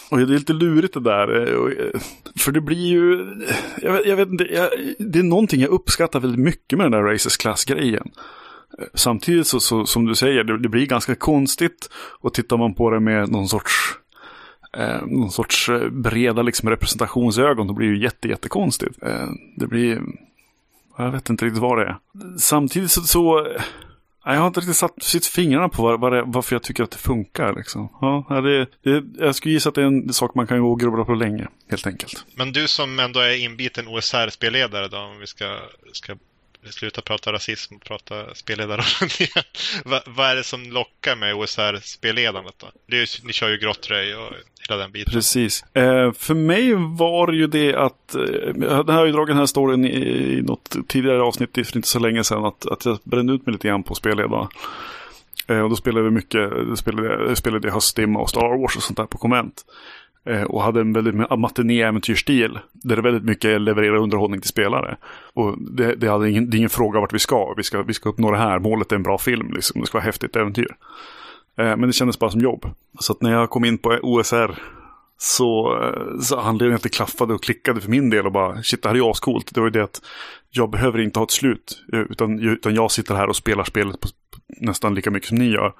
Speaker 3: Och det är lite lurigt det där. Eh, eh, för det blir ju... Jag vet, jag vet inte, jag, det är någonting jag uppskattar väldigt mycket med den där Races Class-grejen. Eh, samtidigt så, så som du säger, det, det blir ganska konstigt. Och tittar man på det med någon sorts eh, någon sorts breda liksom, representationsögon, då blir det ju jätte, jättekonstigt. Eh, det blir... Jag vet inte riktigt vad det är. Samtidigt så... så jag har inte riktigt satt sitt fingrarna på var, var det, varför jag tycker att det funkar. Liksom. Ja, det, det, jag skulle gissa att det är en sak man kan gå och grubbla på länge, helt enkelt.
Speaker 2: Men du som ändå är inbiten OSR-spelledare då, om vi ska, ska sluta prata rasism och prata spelledarrollen igen. Va, vad är det som lockar med OSR-spelledandet då? Det är, ni kör ju grottröj och utveckla den biten.
Speaker 3: Precis. Eh, för mig var det ju det att, eh, jag har ju dragit den här storyn i, i något tidigare avsnitt för inte så länge sedan, att, att jag brände ut mig lite grann på spelledarna. Eh, och då spelade vi mycket, spelade, i spelade höstdimma och Star Wars och sånt där på konvent. Eh, och hade en väldigt matiné-äventyrsstil. Där det väldigt mycket levererar underhållning till spelare. Och det, det, hade ingen, det är ingen fråga vart vi ska. Vi, ska. vi ska uppnå det här. Målet är en bra film. Liksom. Det ska vara häftigt äventyr. Eh, men det kändes bara som jobb. Så att när jag kom in på OSR så, eh, så anledningen att det klaffade och klickade för min del och bara shit det här är ju ascoolt. Det var ju det att jag behöver inte ha ett slut. Eh, utan, utan jag sitter här och spelar spelet på, nästan lika mycket som ni gör.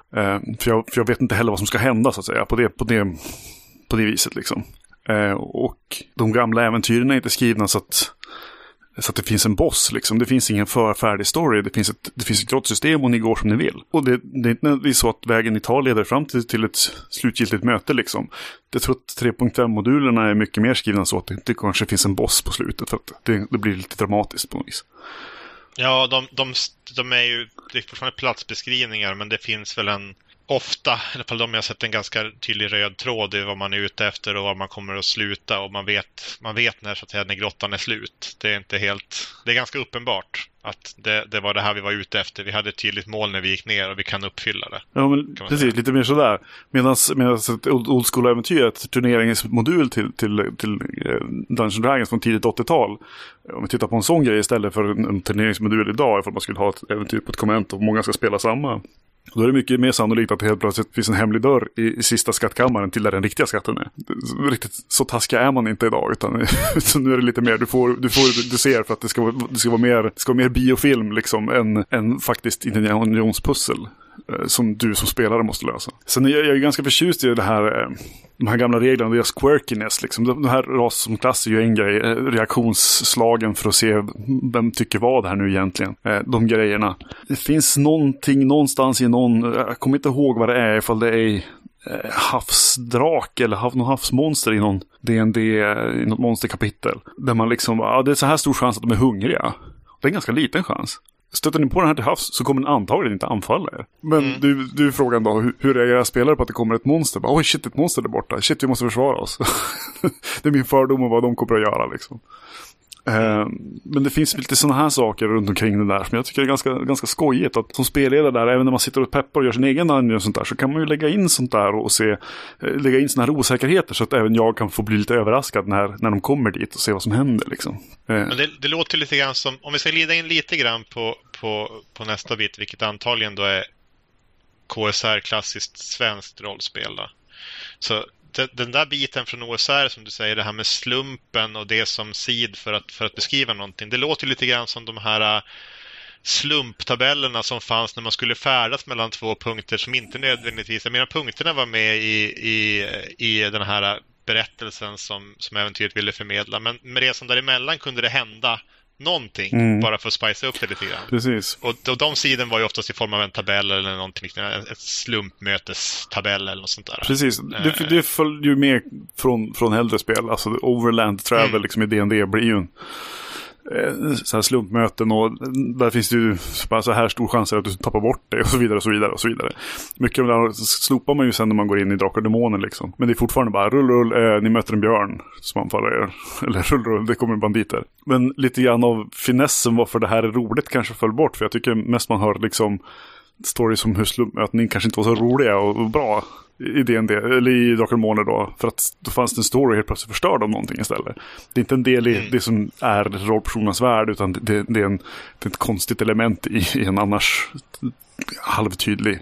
Speaker 3: För, jag, för jag vet inte heller vad som ska hända så att säga. På det, på det, på det viset liksom. Och de gamla äventyren är inte skrivna så att, så att det finns en boss. Liksom. Det finns ingen förfärdig story. Det finns ett, det finns ett grottsystem och ni går som ni vill. Och det, det är inte nödvändigtvis så att vägen ni tar leder fram till, till ett slutgiltigt möte. Liksom. Jag tror att 3.5-modulerna är mycket mer skrivna så att det inte kanske finns en boss på slutet. För att det, det blir lite dramatiskt på något vis.
Speaker 2: Ja, de, de, de är ju det är fortfarande platsbeskrivningar, men det finns väl en ofta, i alla fall de jag sett en ganska tydlig röd tråd i vad man är ute efter och var man kommer att sluta och man vet, man vet när, så att säga, när grottan är slut. Det är inte helt, det är ganska uppenbart att det, det var det här vi var ute efter. Vi hade ett tydligt mål när vi gick ner och vi kan uppfylla det.
Speaker 3: Ja, men precis.
Speaker 2: säga.
Speaker 3: Lite mer sådär. Medan ett old school-äventyr, ett turneringsmodul till, till, till eh, Dungeons Dragons från tidigt 80-tal. Om vi tittar på en sån grej istället för en, en turneringsmodul idag, ifall man skulle ha ett äventyr på ett konvent och många ska spela samma. Då är det mycket mer sannolikt att det helt plötsligt finns en hemlig dörr i, i sista skattkammaren till där den riktiga skatten är. Riktigt så taskiga är man inte idag, utan så nu är det lite mer, du får, du får, du ser för att det ska, vara- det ska vara mer, det ska vara mer biofilm liksom, än, än faktiskt Indiana Eh, som du som spelare måste lösa. Sen är jag, jag är ganska förtjust i det här, eh, de här gamla reglerna och deras quirkiness. Liksom. De, de här ras som klass är ju en grej, eh, reaktionsslagen för att se vem tycker vad här nu egentligen. De grejerna. Det finns någonting någonstans i någon, jag kommer inte ihåg vad det är, ifall det är havsdrak eller hav, någon havsmonster i någon DND, i något monsterkapitel. Där man liksom, ja det är så här stor chans att de är hungriga. Det är en ganska liten chans. Stöter ni på den här till havs så kommer den antagligen inte anfalla er. Men du, du är frågan då, hur, hur reagerar spelare på att det kommer ett monster? Oj shit, ett monster där borta. Shit, vi måste försvara oss. det är min fördom om vad de kommer att göra liksom. Eh, men det finns lite sådana här saker runt omkring det där som jag tycker är ganska, ganska skojigt. Att som spelledare där, även när man sitter och peppar och gör sin egen dungeon och sånt där, så kan man ju lägga in sånt där och se, eh, lägga in sådana här osäkerheter så att även jag kan få bli lite överraskad när, när de kommer dit och se vad som händer liksom. Eh.
Speaker 2: Men det, det låter lite grann som, om vi ska glida in lite grann på, på, på nästa bit, vilket antagligen då är KSR klassiskt svenskt rollspel. Då. Så den där biten från OSR som du säger, det här med slumpen och det som sid för att, för att beskriva någonting. Det låter lite grann som de här äh, slumptabellerna som fanns när man skulle färdas mellan två punkter som inte nödvändigtvis, jag menar punkterna var med i, i, i den här äh, berättelsen som, som äventyret ville förmedla. Men med resan däremellan kunde det hända någonting
Speaker 3: Mm.
Speaker 2: bara för att spicea upp det lite grann.
Speaker 3: Precis.
Speaker 2: Och, och de sidorna var ju oftast i form av en tabell eller någonting liknande, en ett slumpmötestabell eller något sånt där.
Speaker 3: Precis, det, det följde ju med från, från äldre spel. Alltså Overland Travel
Speaker 2: Mm.
Speaker 3: liksom i D&D blir ju en eh, Eh, så här slumpmöten och där finns det ju bara så här stor chans att du tappar bort det och så vidare och så vidare och så vidare. Mycket av det här slopar man ju sen när man går in i Drakar och Demoner liksom. Men det är fortfarande bara rull rull, eh, ni möter en björn som anfaller er. Eller rull rull, det kommer banditer. Men lite grann av finessen varför det här är roligt kanske föll bort. För jag tycker mest man hör liksom stories om hur slumpmöten kanske inte var så roliga och bra i DND, eller i Drakar Måner då. För att då fanns det en story helt plötsligt förstörd om någonting istället. Det är inte en del i mm. det som är rollpersonernas värld, utan det, det, är en, det är ett konstigt element i, i en annars halvtydlig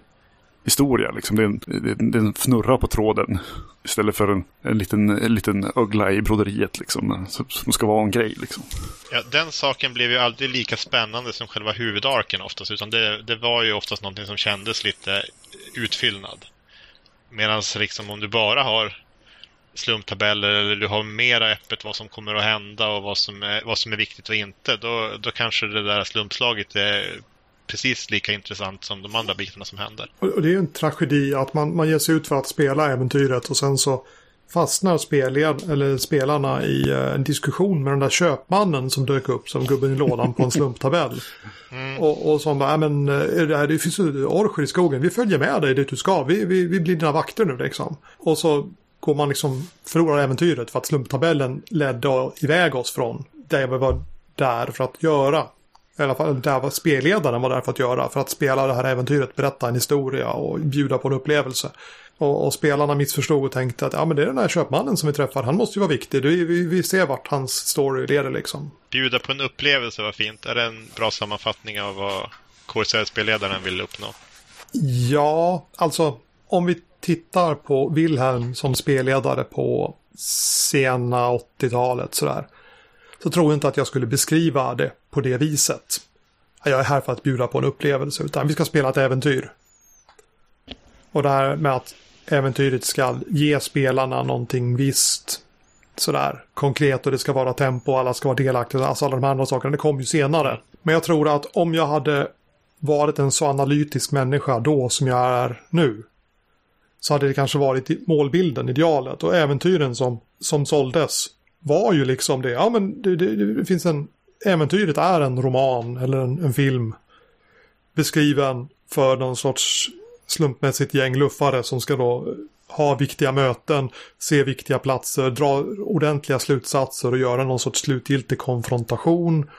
Speaker 3: historia. Liksom. Det, är en, det är en fnurra på tråden istället för en, en, liten, en liten ögla i broderiet liksom, som ska vara en grej. Liksom.
Speaker 2: Ja, den saken blev ju aldrig lika spännande som själva huvudarken oftast, utan det, det var ju oftast någonting som kändes lite utfyllnad. Medan liksom om du bara har slumptabeller eller du har mera öppet vad som kommer att hända och vad som är, vad som är viktigt och inte, då, då kanske det där slumpslaget är precis lika intressant som de andra bitarna som händer.
Speaker 1: Och det är en tragedi att man, man ger sig ut för att spela äventyret och sen så fastnar spelled, eller spelarna i eh, en diskussion med den där köpmannen som dök upp som gubben i lådan på en slumptabell. Mm. Och, och som bara, men eh, det, här, det finns ju orcher i skogen, vi följer med dig dit du ska, vi, vi, vi blir dina vakter nu liksom. Och så går man liksom, förlorar äventyret för att slumptabellen ledde iväg oss från det vi var där för att göra. I alla fall där var spelledaren var där för att göra. För att spela det här äventyret, berätta en historia och bjuda på en upplevelse. Och, och, spelarna missförstod och tänkte att ja, men det är den här köpmannen som vi träffar. Han måste ju vara viktig. Vi, vi, vi ser vart hans story leder liksom.
Speaker 2: Bjuda på en upplevelse var fint. Är det en bra sammanfattning av vad KSL-spelledaren vill uppnå?
Speaker 1: Ja, alltså om vi tittar på Wilhelm som spelledare på sena 80-talet sådär. Så tror jag inte att jag skulle beskriva det på det viset. Jag är här för att bjuda på en upplevelse, utan vi ska spela ett äventyr. Och det här med att äventyret ska ge spelarna någonting visst sådär konkret och det ska vara tempo och alla ska vara delaktiga. Alltså alla de här andra sakerna, det kom ju senare. Men jag tror att om jag hade varit en så analytisk människa då som jag är nu så hade det kanske varit målbilden, idealet och äventyren som, som såldes var ju liksom det. Ja men det, det, det finns en, äventyret är en roman eller en, en film beskriven för någon sorts slumpmässigt gäng luffare som ska då ha viktiga möten, se viktiga platser, dra ordentliga slutsatser och göra någon sorts slutgiltig konfrontation.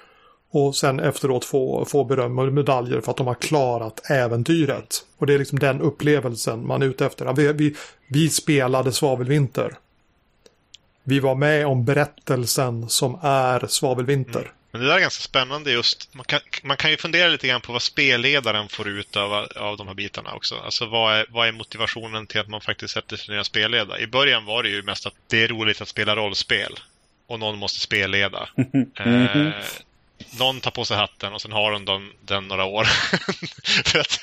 Speaker 1: Och sen efteråt få, få beröm och medaljer för att de har klarat äventyret. Och det är liksom den upplevelsen man är ute efter. Vi, vi, vi spelade Svavelvinter. Vi var med om berättelsen som är Svavelvinter. Mm.
Speaker 2: Men det där är ganska spännande just. Man kan, man kan ju fundera lite grann på vad spelledaren får ut av, av de här bitarna också. Alltså vad är, vad är motivationen till att man faktiskt sätter sig ner och spelleda? I början var det ju mest att det är roligt att spela rollspel. Och någon måste spelleda. eh, någon tar på sig hatten och sen har de den, den några år. För att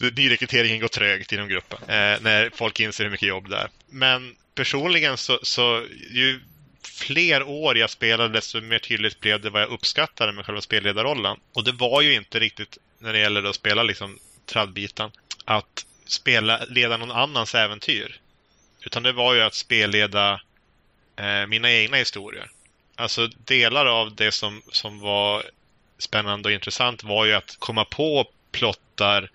Speaker 2: nyrekryteringen går trögt inom gruppen. Eh, när folk inser hur mycket jobb det är. Men personligen så, så ju fler år jag spelade desto mer tydligt blev det vad jag uppskattade med själva spelledarrollen. Och det var ju inte riktigt när det gäller att spela liksom traddbiten, att spela, leda någon annans äventyr. Utan det var ju att spelleda eh, mina egna historier. Alltså delar av det som, som var spännande och intressant var ju att komma på plottar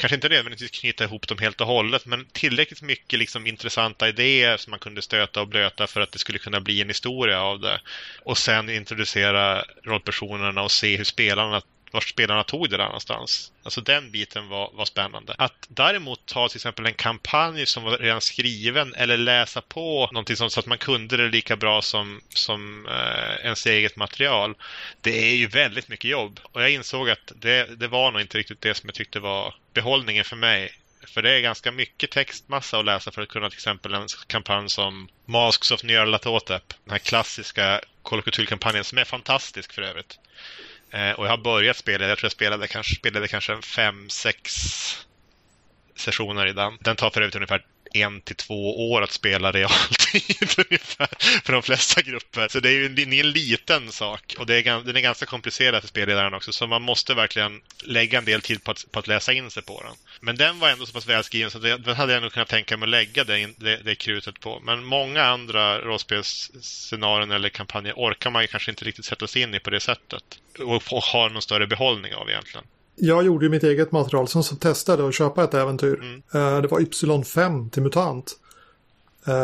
Speaker 2: kanske inte nödvändigtvis knyta ihop dem helt och hållet, men tillräckligt mycket liksom intressanta idéer som man kunde stöta och blöta för att det skulle kunna bli en historia av det. Och sen introducera rollpersonerna och se hur spelarna vart spelarna tog det där någonstans. Alltså den biten var, var spännande. Att däremot ta till exempel en kampanj som var redan skriven eller läsa på någonting som, så att man kunde det lika bra som, som eh, ens eget material. Det är ju väldigt mycket jobb. Och jag insåg att det, det var nog inte riktigt det som jag tyckte var behållningen för mig. För det är ganska mycket textmassa att läsa för att kunna till exempel en kampanj som Masks of Nyarlathotep. Den här klassiska Call of kampanjen som är fantastisk för övrigt. Eh, och jag har börjat spela, jag tror jag spelade kanske, spelade kanske fem, sex sessioner i den. Den tar för övrigt ungefär en till två år att spela realtid ungefär för de flesta grupper. Så det är ju en, en liten sak och det är, den är ganska komplicerad för spelledaren också så man måste verkligen lägga en del tid på att, på att läsa in sig på den. Men den var ändå så pass välskriven så det, den hade jag nog kunnat tänka mig att lägga det, det, det krutet på. Men många andra rollspelsscenarion eller kampanjer orkar man ju kanske inte riktigt sätta sig in i på det sättet och, och har någon större behållning av egentligen
Speaker 1: jag gjorde ju mitt eget material som så testade att köpa ett äventyr. Mm. Uh, det var Y5 till MUTANT. Uh,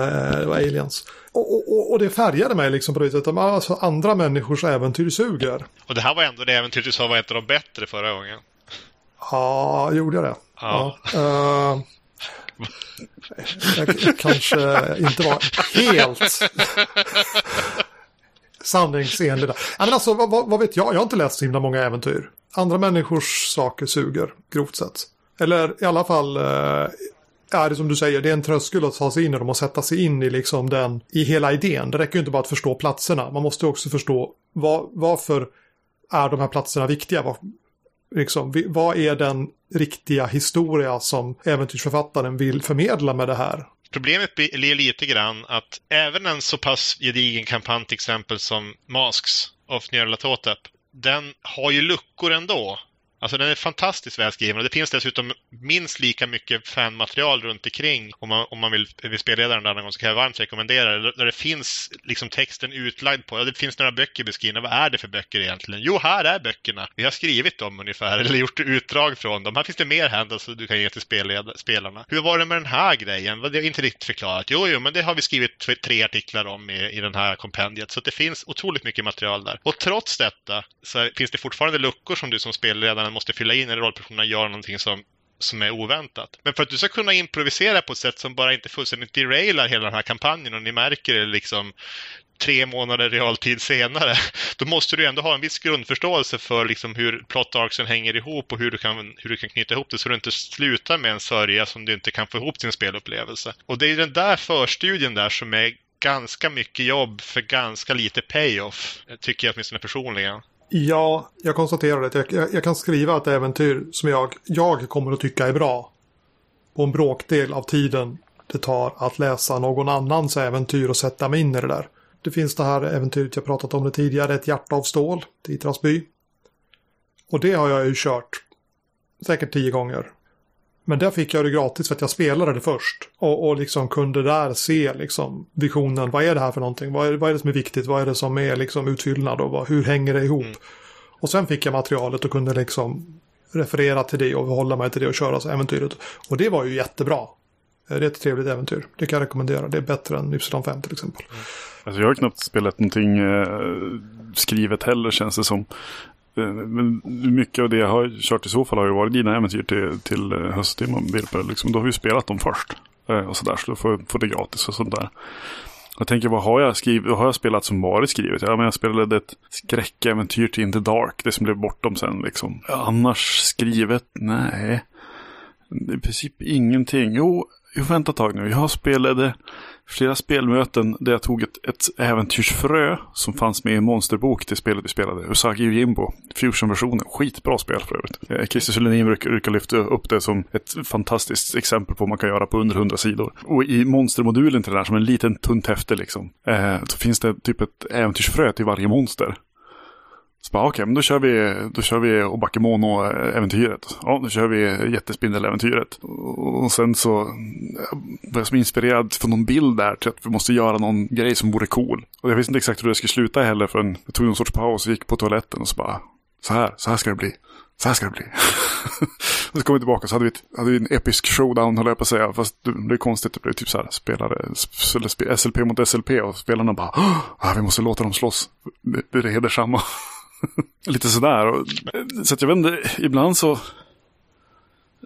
Speaker 1: det var aliens. Och, och, och, det färgade mig liksom på det viset. Alltså, andra människors äventyr suger.
Speaker 2: Och det här var ändå det äventyr du sa var ett av de bättre förra gången.
Speaker 1: Ja, gjorde jag det?
Speaker 2: Ja.
Speaker 1: ja. Uh, jag kanske inte var helt sanningsenlig där. men alltså, vad, vad, vet jag? Jag har inte läst så himla många äventyr. Andra människors saker suger, grovt sett. Eller i alla fall eh, är det som du säger, det är en tröskel att ta sig in i dem och sätta sig in i liksom den, i hela idén. Det räcker ju inte bara att förstå platserna, man måste också förstå var, varför är de här platserna viktiga? Var, liksom, vad är den riktiga historia som äventyrsförfattaren vill förmedla med det här?
Speaker 2: Problemet blir lite grann att även en så pass gedigen kampanj till exempel som Masks of Nyarlathotep, den har ju luckor ändå. Alltså den är fantastiskt välskriven och det finns dessutom minst lika mycket fanmaterial runt omkring om man, om man vill, vill spelleda den någon gång så kan jag varmt rekommendera det. Där det finns liksom texten utlagd på, det finns några böcker beskrivna, vad är det för böcker egentligen? Jo, här är böckerna. Vi har skrivit dem ungefär, eller gjort utdrag från dem. Här finns det mer händelser du kan ge till spelarna. Hur var det med den här grejen? Det är inte riktigt förklarat. Jo, jo, men det har vi skrivit tre artiklar om i, i den här kompendiet. Så det finns otroligt mycket material där. Och trots detta så finns det fortfarande luckor som du som spelledare måste fylla in eller rollpersonerna gör någonting som som är oväntat. Men för att du ska kunna improvisera på ett sätt som bara inte fullständigt derailar hela den här kampanjen och ni märker det liksom tre månader realtid senare, då måste du ändå ha en viss grundförståelse för liksom hur plot arcsen hänger ihop och hur du, kan, hur du kan knyta ihop det så du inte slutar med en sörja som du inte kan få ihop din spelupplevelse. Och det är den där förstudien där som är ganska mycket jobb för ganska lite payoff, tycker jag åtminstone personligen.
Speaker 1: Ja, jag konstaterar det. Jag, jag, jag, kan skriva ett äventyr som jag, jag kommer att tycka är bra. På en bråkdel av tiden det tar att läsa någon annans äventyr och sätta mig in i det där. Det finns det här äventyret jag pratat om det tidigare, Ett hjärta av stål, Titras by. Och det har jag ju kört säkert tio gånger. Men där fick jag det gratis för att jag spelade det först. Och, och liksom kunde där se liksom visionen. Vad är det här för någonting? Vad är, vad är det som är viktigt? Vad är det som är liksom utfyllnad? Och vad, hur hänger det ihop? Mm. Och sen fick jag materialet och kunde liksom referera till det och hålla mig till det och köra så äventyret. Och det var ju jättebra. Det är ett trevligt äventyr. Det kan jag rekommendera. Det är bättre än Ypsilon 5 till exempel. Mm.
Speaker 3: Alltså jag har knappt spelat någonting eh, skrivet heller känns det som. Eh, men mycket av det jag har kört i så fall har ju varit dina äventyr till, till eh, hösttimmen, Wilper. Liksom, då har vi spelat dem först. Eh, och sådär, så då får får det gratis och sånt där. Jag tänker, vad har jag, skrivit, vad har jag spelat som varit skrivet? Ja, men jag spelade ett skräckäventyr till In the Dark, det som blev bortom sen liksom. Annars skrivet? Nej. I princip ingenting. Jo vänta ett tag nu. Jag spelade flera spelmöten där jag tog ett, ett äventyrsfrö som fanns med i en monsterbok till spelet vi spelade. Usagi och Jimbo, Fusion-versionen. Skitbra spel för övrigt. Eh, Christer Söllenin brukar, brukar lyfta upp det som ett fantastiskt exempel på vad man kan göra på under 100 sidor. Och i monstermodulen till det där, som en liten tunt häfte liksom, eh, så finns det typ ett äventyrsfrö till varje monster. Så bara, okej, okay, men då kör vi, då kör vi Obakemono-äventyret. Eh, ja, då kör vi Jättespindel-äventyret. Och sen så eh, var jag som inspirerad från någon bild där till att vi måste göra någon grej som vore cool. Och jag visste inte exakt hur det skulle sluta heller förrän jag tog någon sorts paus och gick på toaletten och så bara, så här, så här ska det bli. Så här ska det bli. och så kom vi tillbaka så hade vi, hade vi en episk showdown, höll jag på att säga. Fast det blev konstigt, det blev typ så här, spelare, SLP mot SLP och spelarna bara, ah, vi måste låta dem slåss. Det, det är det hedersamma. Lite sådär. Så att jag vet inte, ibland så...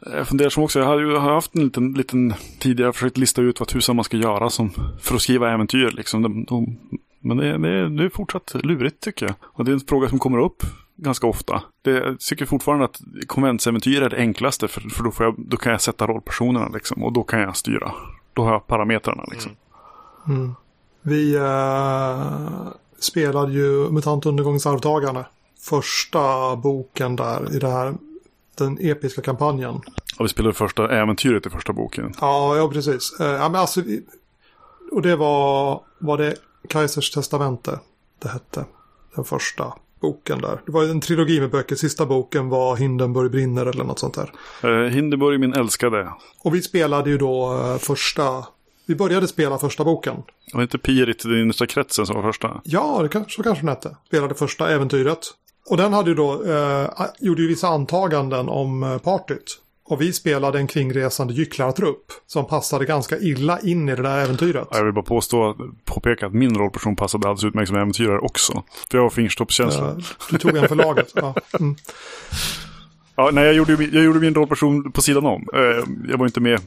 Speaker 3: Jag funderar som också, jag har ju haft en liten, liten tid, jag har försökt lista ut vad tusan man ska göra som, för att skriva äventyr. Liksom. De, de, men det, det, det är fortsatt lurigt tycker jag. Och det är en fråga som kommer upp ganska ofta. Det, jag tycker fortfarande att konventsäventyr är det enklaste för, för då, jag, då, kan jag sätta rollpersonerna liksom, och då kan jag styra. Då har jag parametrarna liksom.
Speaker 1: Mm. Mm. Vi, uh, spelade ju MUTANT undergångsarvtagarna. Första boken där i det här, den episka kampanjen.
Speaker 3: Och vi spelade första äventyret i första boken.
Speaker 1: Ja, ja precis. Eh, ja, men alltså, och det var, var det Kaisers testamente det hette. Den första boken där. Det var en trilogi med böcker. Sista boken var Hindenburg brinner eller något sånt där.
Speaker 3: Uh, Hindenburg min älskade.
Speaker 1: Och vi spelade ju då uh, första vi började spela första boken.
Speaker 3: Var inte Pirit den innersta kretsen som var första?
Speaker 1: Ja, det så kanske den hette. Spelade första äventyret. Och den hade ju då, eh, gjorde ju vissa antaganden om eh, partyt. Och vi spelade en kringresande gycklartrupp som passade ganska illa in i det där äventyret.
Speaker 3: Jag vill bara påstå, påpeka att min rollperson passade alldeles utmärkt som äventyrare också. För jag har fingerstoppskänsla.
Speaker 1: Eh, du tog en för laget. ja. Mm.
Speaker 3: Ja, nej, jag gjorde, jag gjorde min rollperson på sidan om. Eh, jag var inte med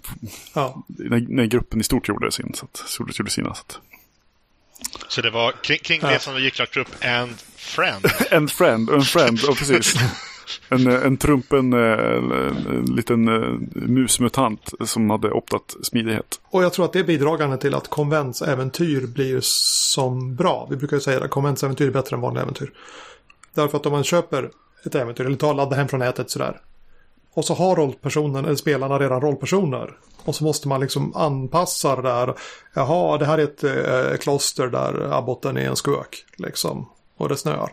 Speaker 1: Ja.
Speaker 3: när, när gruppen i stort gjorde sin. Så att, så gjorde sina. Så att.
Speaker 2: Så det var kring, kring
Speaker 1: Ja.
Speaker 2: det som gick klart upp and friend.
Speaker 3: En friend, en friend, ja precis. En, en trumpen eh, en, en liten eh, musmutant som hade optat smidighet.
Speaker 1: Och jag tror att det är bidragande till att konventsäventyr blir som bra. Vi brukar ju säga att konventsäventyr är bättre än vanliga äventyr. Därför att om man köper ett äventyr eller ta och ladda hem från nätet sådär. Och så har rollpersonen eller spelarna redan rollpersoner. Och så måste man liksom anpassa det där. Jaha, det här är ett eh, kloster där abboten är en skurk. Liksom. Och det snöar.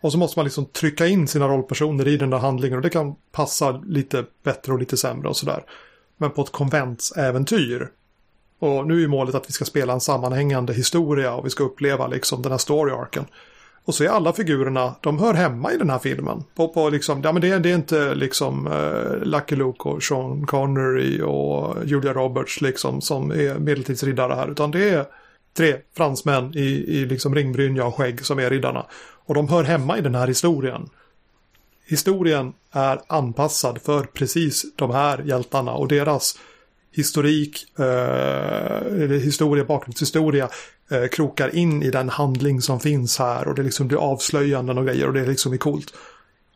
Speaker 1: Och så måste man liksom trycka in sina rollpersoner i den där handlingen. Och det kan passa lite bättre och lite sämre och sådär. Men på ett konventsäventyr. Och nu är ju målet att vi ska spela en sammanhängande historia och vi ska uppleva liksom den här story-arken. Och så är alla figurerna, de hör hemma i den här filmen. På, på liksom, ja men det, är- det är inte liksom eh, Lucky Luke och Sean Connery och Julia Roberts liksom som är medeltidsriddare här. Utan det är tre fransmän i, i liksom ringbrynja och skägg som är riddarna. Och de hör hemma i den här historien. Historien är anpassad för precis de här hjältarna och deras historik, eh, eller historia, bakgrundshistoria eh, krokar in i den handling som finns här och det liksom blir avslöjanden och grejer och det är liksom är coolt.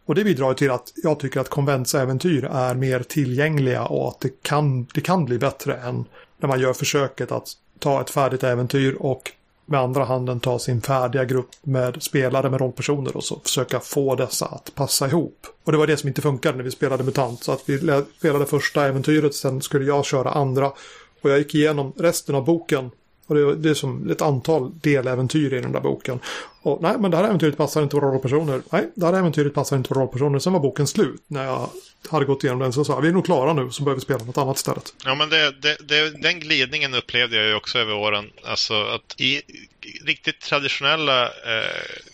Speaker 1: Och det bidrar till att jag tycker att konventsäventyr är mer tillgängliga och att det kan, det kan bli bättre än när man gör försöket att ta ett färdigt äventyr och med andra handen ta sin färdiga grupp med spelare med rollpersoner och så försöka få dessa att passa ihop. Och det var det som inte funkade när vi spelade MUTANT. Så att vi spelade första äventyret, sen skulle jag köra andra. Och jag gick igenom resten av boken. Och det, det är som ett antal deläventyr i den där boken. Och nej, men det här äventyret passar inte våra rollpersoner. Nej, det här äventyret passar inte våra rollpersoner. Sen var boken slut. När jag hade gått igenom den så sa vi är nog klara nu, så börjar vi spela något annat istället.
Speaker 2: Ja, men det, det, det, den glidningen upplevde jag ju också över åren. Alltså att i riktigt traditionella eh,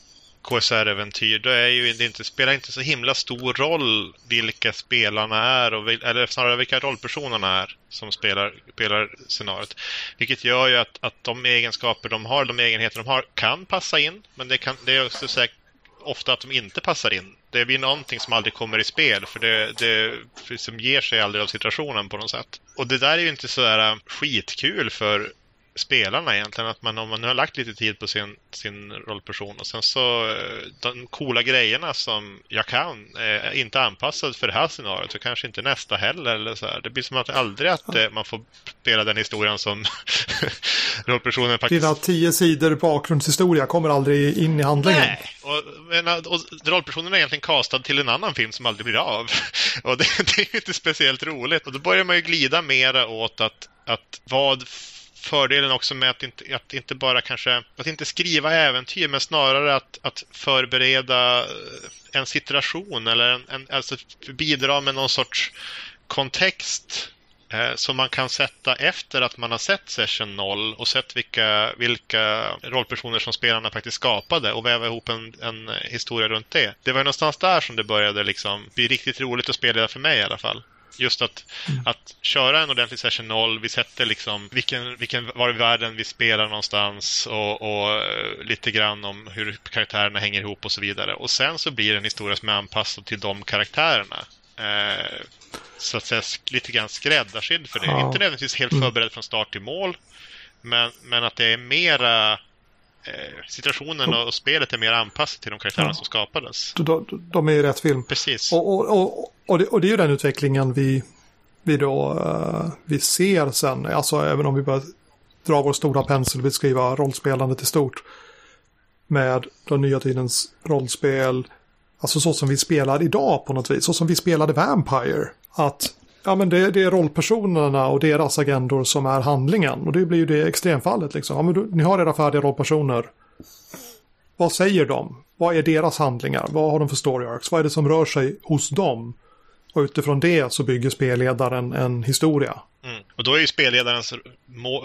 Speaker 2: KSR-äventyr, då är ju det inte, spelar inte så himla stor roll vilka spelarna är, och, vil- eller snarare vilka rollpersonerna är som spelar, spelar scenariot. Vilket gör ju att, att de egenskaper de har, de egenheter de har, kan passa in, men det, kan, det är också säkert ofta att de inte passar in. Det blir någonting som aldrig kommer i spel för det, det som ger sig aldrig av situationen på något sätt. Och det där är ju inte så där äh, skitkul för spelarna egentligen. Att man, om man nu har lagt lite tid på sin, sin rollperson och sen så eh, de coola grejerna som jag kan eh, är inte anpassad för det här scenariot så kanske inte nästa heller. Eller så här. Det blir som att aldrig att eh, man får spela den historien som rollpersonen faktiskt
Speaker 1: Dina tio sidor bakgrundshistoria kommer aldrig in i handlingen.
Speaker 2: Nej, och, men, och rollpersonen är egentligen castad till en annan film som aldrig blir av. Och det, det är ju inte speciellt roligt. Och då börjar man ju glida mera åt att, att vad fördelen också med att inte, att inte bara kanske, att inte skriva äventyr, men snarare att, att förbereda eh, en situation eller en, en, alltså bidra med någon sorts kontext eh, som man kan sätta efter att man har sett session 0 och sett vilka, vilka rollpersoner som spelarna faktiskt skapade och väva ihop en, en historia runt det. Det var ju någonstans där som det började liksom bli riktigt roligt att spela för mig i alla fall. Just att, att köra en ordentlig session 0, vi sätter liksom vilken, vilken var i världen vi spelar någonstans och, och eh, lite grann om hur karaktärerna hänger ihop och så vidare. Och sen så blir det en historia som är anpassad till de karaktärerna. Eh, så att säga lite grann skräddarsydd för det.
Speaker 1: Ja.
Speaker 2: Inte nödvändigtvis helt förberedd från start till mål. Men, men att det är mera situationen och spelet är mer anpassat till de karaktärerna
Speaker 1: Ja.
Speaker 2: som skapades.
Speaker 1: De, de, de är i rätt film.
Speaker 2: Precis.
Speaker 1: Och, och, och, och, det, och det är ju den utvecklingen vi, vi då eh, vi ser sen. Alltså även om vi börjar dra vår stora pensel och beskriva rollspelandet i stort. Med den nya tidens rollspel. Alltså så som vi spelar idag på något vis. Så som vi spelade Vampire. Att ja, men det, det är rollpersonerna och deras agendor som är handlingen. Och det blir ju det extremfallet liksom. Ja, men du, ni har era färdiga rollpersoner. Vad säger de? Vad är deras handlingar? Vad har de för story arcs? Vad är det som rör sig hos dem? Och utifrån det så bygger spelledaren en historia.
Speaker 2: Mm. Och då är ju spelledarens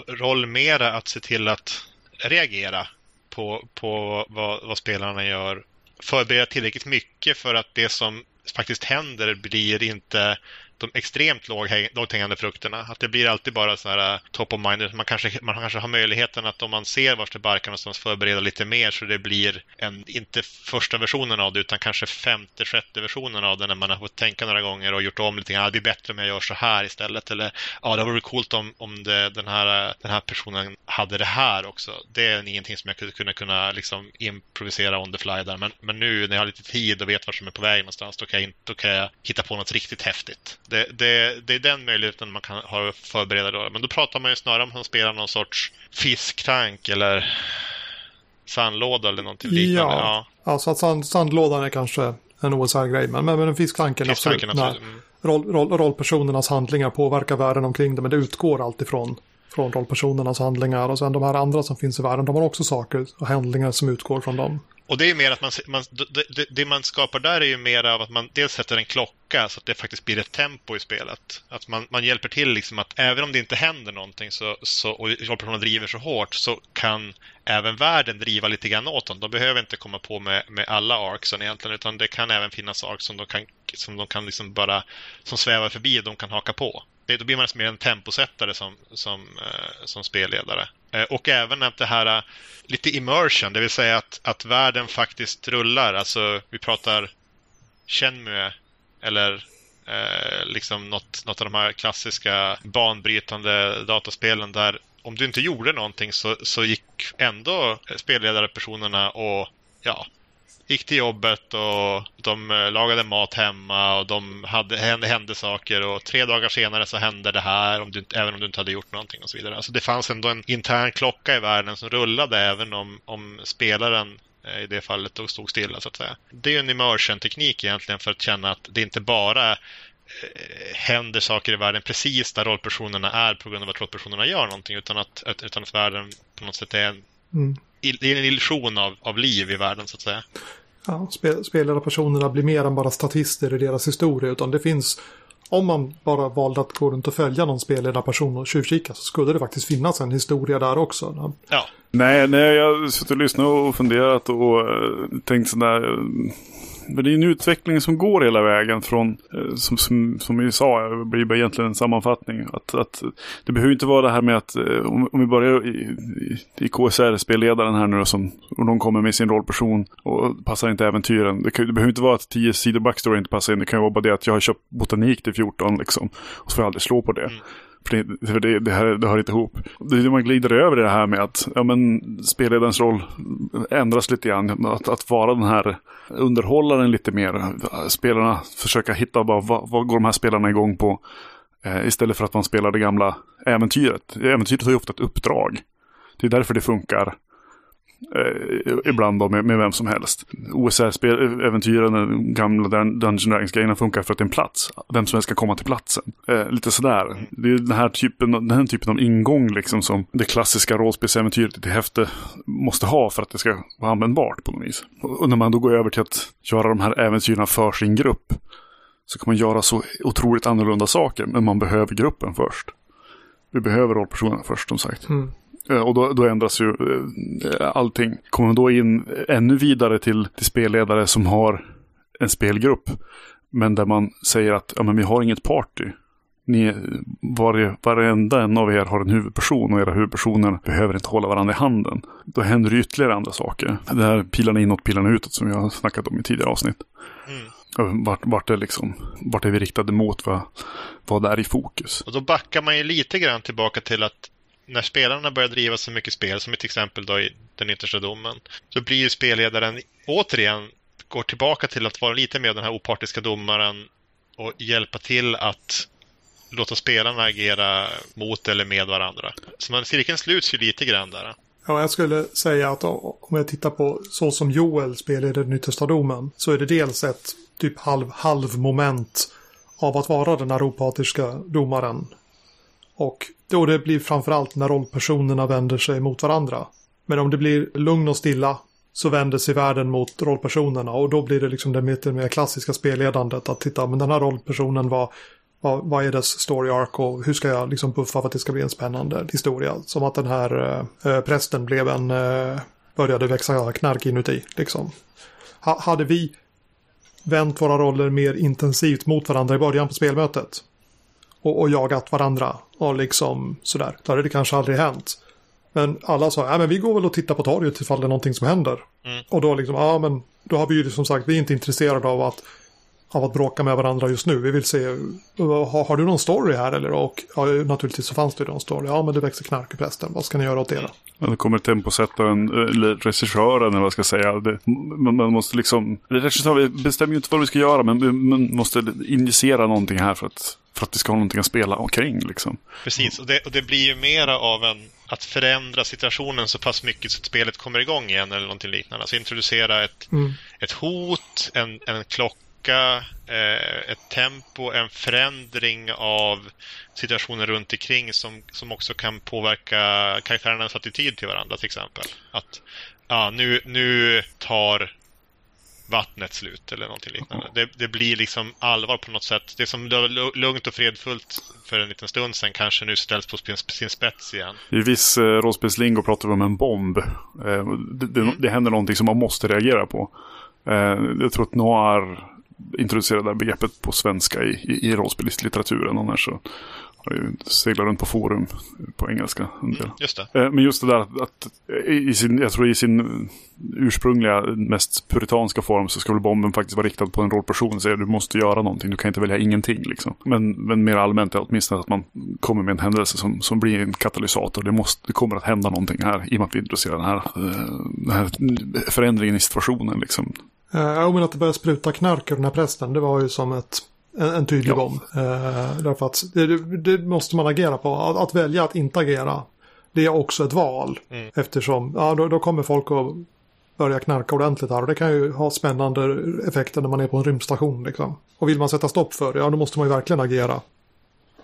Speaker 2: roll mera att se till att reagera på, på vad, vad spelarna gör. Förbereda tillräckligt mycket för att det som faktiskt händer blir inte de extremt lågt hängande frukterna. Att det blir alltid bara så här uh, top of mind. Man kanske, man kanske har möjligheten att om man ser vart det barkar någonstans förbereda lite mer så det blir en, inte första versionen av det utan kanske femte, sjätte versionen av det när man har fått tänka några gånger och gjort om lite grann. Det blir bättre om jag gör så här istället. Eller ja, det vore coolt om, om det, den, här, uh, den här personen hade det här också. Det är ingenting som jag skulle kunna, kunna liksom improvisera on the fly där. Men, men nu när jag har lite tid och vet vart som är på väg någonstans då kan jag, då kan jag hitta på något riktigt häftigt. Det, det, det är den möjligheten man kan ha förbereda då. Men då pratar man ju snarare om att spela någon sorts fisktank eller sandlåda eller någonting liknande.
Speaker 1: Ja, ja. alltså att sand, sandlådan är kanske en OSR-grej. Men, men, men fisktanken,
Speaker 2: fisktanken absolut. absolut. Mm.
Speaker 1: Roll, roll, rollpersonernas handlingar påverkar världen omkring det, men det utgår alltid från, från rollpersonernas handlingar. Och sen de här andra som finns i världen, de har också saker och handlingar som utgår från dem.
Speaker 2: Och det är mer att man, man det, det, man skapar där är ju mer av att man dels sätter en klocka så att det faktiskt blir ett tempo i spelet. Att man, man hjälper till liksom att även om det inte händer någonting så, så, och rollpersonerna driver så hårt så kan även världen driva lite grann åt dem. De behöver inte komma på med, med alla arcsen egentligen utan det kan även finnas arcs som de kan, som de kan liksom bara som svävar förbi och de kan haka på. Det, då blir man mer en temposättare som, som, eh, som spelledare. Eh, och även att det här eh, lite immersion, det vill säga att, att världen faktiskt rullar. Alltså vi pratar Shenmue eller eh, liksom något, något av de här klassiska banbrytande dataspelen där om du inte gjorde någonting så, så gick ändå spelledarpersonerna och ja, gick till jobbet och de eh, lagade mat hemma och de hade, hände, hände saker och tre dagar senare så hände det här om du, även om du inte hade gjort någonting och så vidare. Alltså det fanns ändå en intern klocka i världen som rullade även om, om spelaren eh, i det fallet då stod stilla så att säga. Det är en immersion-teknik egentligen för att känna att det inte bara eh, händer saker i världen precis där rollpersonerna är på grund av att rollpersonerna gör någonting utan att, utan att världen på något sätt är en, mm. en illusion av, av liv i världen så att säga
Speaker 1: ja, spel, spelarpersonerna blir mer än bara statister i deras historia. Utan det finns, om man bara valde att gå runt och följa någon spelledarperson och tjuvkika så skulle det faktiskt finnas en historia där också.
Speaker 2: Ja.
Speaker 3: Nej, nej, jag har suttit och lyssnat och funderat och uh, tänkt sådär. Men det är en utveckling som går hela vägen från, eh, som, som, som vi sa, eh, det blir egentligen en sammanfattning. Att, att det behöver inte vara det här med att, eh, om, om vi börjar i, i, i KSR-spelledaren här nu då, som, och de kommer med sin rollperson och passar inte äventyren. Det, kan, det behöver inte vara att 10 sidor backstory inte passar in. Det kan ju vara bara det att jag har köpt botanik till 14 liksom. Och så får jag aldrig slå på det. Mm. För det, för det, det, här, det hör inte ihop. Det är man glider över det här med att ja, men, spelledarens roll ändras lite grann. Att, att vara den här underhållaren lite mer. Spelarna försöka hitta bara, vad, vad går de här spelarna igång på. Eh, istället för att man spelar det gamla äventyret. Äventyret har ju ofta ett uppdrag. Det är därför det funkar eh, ibland då med, med, vem som helst. OSR-äventyren, den gamla Dungeon Dragons-grejerna funkar för att det är en plats. Vem som helst ska komma till platsen. Eh, lite sådär. Det är den här typen, den här typen av ingång liksom som det klassiska rollspelsäventyret i häfte måste ha för att det ska vara användbart på något vis. Och när man då går över till att göra de här äventyren för sin grupp så kan man göra så otroligt annorlunda saker, men man behöver gruppen först. Vi behöver rollpersonerna först som sagt. Mm. Eh, och då, då, ändras ju eh, allting. Kommer man då in ännu vidare till, till spelledare som har en spelgrupp. Men där man säger att ja, men vi har inget party. Ni, var, varenda en av er har en huvudperson och era huvudpersoner behöver inte hålla varandra i handen. Då händer det ytterligare andra saker. Det här pilarna inåt, pilarna utåt som vi har snackat om i tidigare avsnitt. Mm. Vart, vart, är liksom, vart är vi riktade mot? Vad, vad är i fokus?
Speaker 2: Och då backar man ju lite grann tillbaka till att när spelarna börjar driva så mycket spel, som till exempel då i den yttersta domen, så blir ju spelledaren återigen går tillbaka till att vara lite mer den här opartiska domaren och hjälpa till att låta spelarna agera mot eller med varandra. Så man, cirkeln sluts ju lite grann där.
Speaker 1: Ja, jag skulle säga att om jag tittar på så som Joel spelade den yttersta domen så är det dels ett typ halv, halv moment av att vara den här opartiska domaren. Och Jo, det blir framförallt när rollpersonerna vänder sig mot varandra. Men om det blir lugn och stilla så vänder sig världen mot rollpersonerna och då blir det liksom det lite mer klassiska spelledandet att titta, men den här rollpersonen var vad, vad är dess story arc och hur ska jag liksom buffa för att det ska bli en spännande historia? Som att den här äh, prästen blev en, äh, började växa knark inuti liksom. Ha, hade vi vänt våra roller mer intensivt mot varandra i början på spelmötet och, och jagat varandra och liksom sådär. Då hade det kanske aldrig hänt. Men alla sa, ja men vi går väl och tittar på torget ifall det är någonting som händer.
Speaker 2: Mm.
Speaker 1: Och då liksom, ja men då har vi ju som sagt, vi är inte intresserade av att, av att bråka med varandra just nu. Vi vill se, har, har du någon story här eller? Och ja, naturligtvis så fanns det ju någon story. Ja men det växer knark i prästen, vad ska ni göra åt det då?
Speaker 3: Men det kommer temposättaren, eller regissören eller vad jag ska säga. Det, man, man måste liksom, regissören bestämmer ju inte vad vi ska göra men man måste injicera någonting här för att, för att vi ska ha någonting att spela omkring liksom.
Speaker 2: Precis, och det, och det blir ju mera av en att förändra situationen så pass mycket så att spelet kommer igång igen eller någonting liknande. Alltså introducera ett,
Speaker 1: Mm.
Speaker 2: ett hot, en, en klocka, eh, ett tempo, en förändring av situationen runt omkring som, som också kan påverka karaktärernas attityd till varandra till exempel. Att ja, nu, nu tar vattnet slut eller någonting liknande. Det, det blir liksom allvar på något sätt. Det som var lu- lugnt och fredfullt för en liten stund sedan kanske nu ställs på sin, spets igen.
Speaker 3: I viss eh, rollspelslingo pratar vi om en bomb. Eh, det, det, det händer någonting som man måste reagera på. Eh, jag tror att Noir introducerade det här begreppet på svenska i, i, i rollspelslitteraturen. Annars så har ju seglat runt på forum på engelska en del.
Speaker 2: Mm, just det.
Speaker 3: Eh, Men just det där att, att i sin, jag tror i sin ursprungliga, mest puritanska form så skulle bomben faktiskt vara riktad på en rollperson. Säger du måste göra någonting, du kan inte välja ingenting. Liksom. Men, men mer allmänt är åtminstone att man kommer med en händelse som, som blir en katalysator. Det, måste, det kommer att hända någonting här i och med att vi introducerar den här, eh, den här förändringen i situationen. Liksom.
Speaker 1: Eh, Ja, men att det började spruta knark ur den här prästen, det var ju som ett, en, en tydlig
Speaker 3: Ja.
Speaker 1: bomb. Eh, därför att det, det- måste man agera på. Att, att välja att inte agera, det är också ett val.
Speaker 2: Mm.
Speaker 1: Eftersom, ja då, då kommer folk att börja knarka ordentligt här. Och det kan ju ha spännande effekter när man är på en rymdstation liksom. Och vill man sätta stopp för det, ja då måste man ju verkligen agera.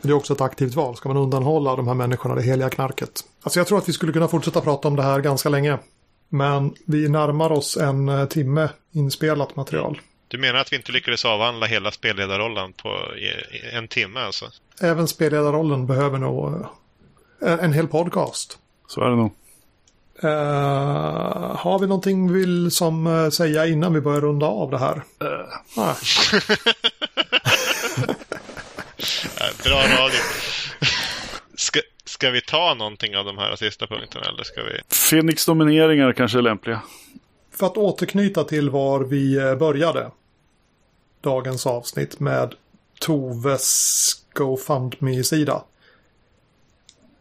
Speaker 1: Det är också ett aktivt val. Ska man undanhålla de här människorna det heliga knarket? Alltså jag tror att vi skulle kunna fortsätta prata om det här ganska länge. Men vi närmar oss en eh, timme inspelat material.
Speaker 2: Du menar att vi inte lyckades avhandla hela spelledarrollen på en timme alltså?
Speaker 1: Även spelledarrollen behöver nog eh, en, hel podcast.
Speaker 3: Så är det nog.
Speaker 1: Eh, har vi någonting vi vill som eh, säga innan vi börjar runda av det här? Nej.
Speaker 2: Äh, Bra radio. Ska, ska vi ta någonting av de här sista punkterna eller ska vi?
Speaker 3: Fenix-nomineringar kanske är lämpliga.
Speaker 1: För att återknyta till var vi eh, började. Dagens avsnitt med Toves GoFundMe-sida.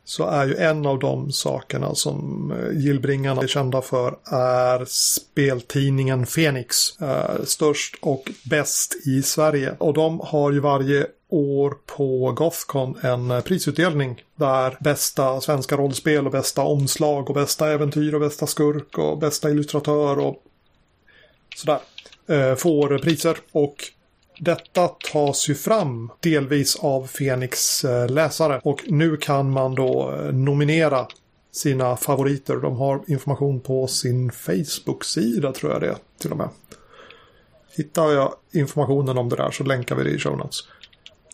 Speaker 1: Så är ju en av de sakerna som eh, Gillbringarna är kända för är speltidningen Fenix. Eh, störst och bäst i Sverige. Och de har ju varje år på Gothcon en prisutdelning. Där bästa svenska rollspel och bästa omslag och bästa äventyr och bästa skurk och bästa illustratör och sådär eh, får priser. Och detta tas ju fram delvis av Fenix eh, läsare. Och nu kan man då eh, nominera sina favoriter. De har information på sin Facebook-sida tror jag det är till och med. Hittar jag informationen om det där så länkar vi det i show notes.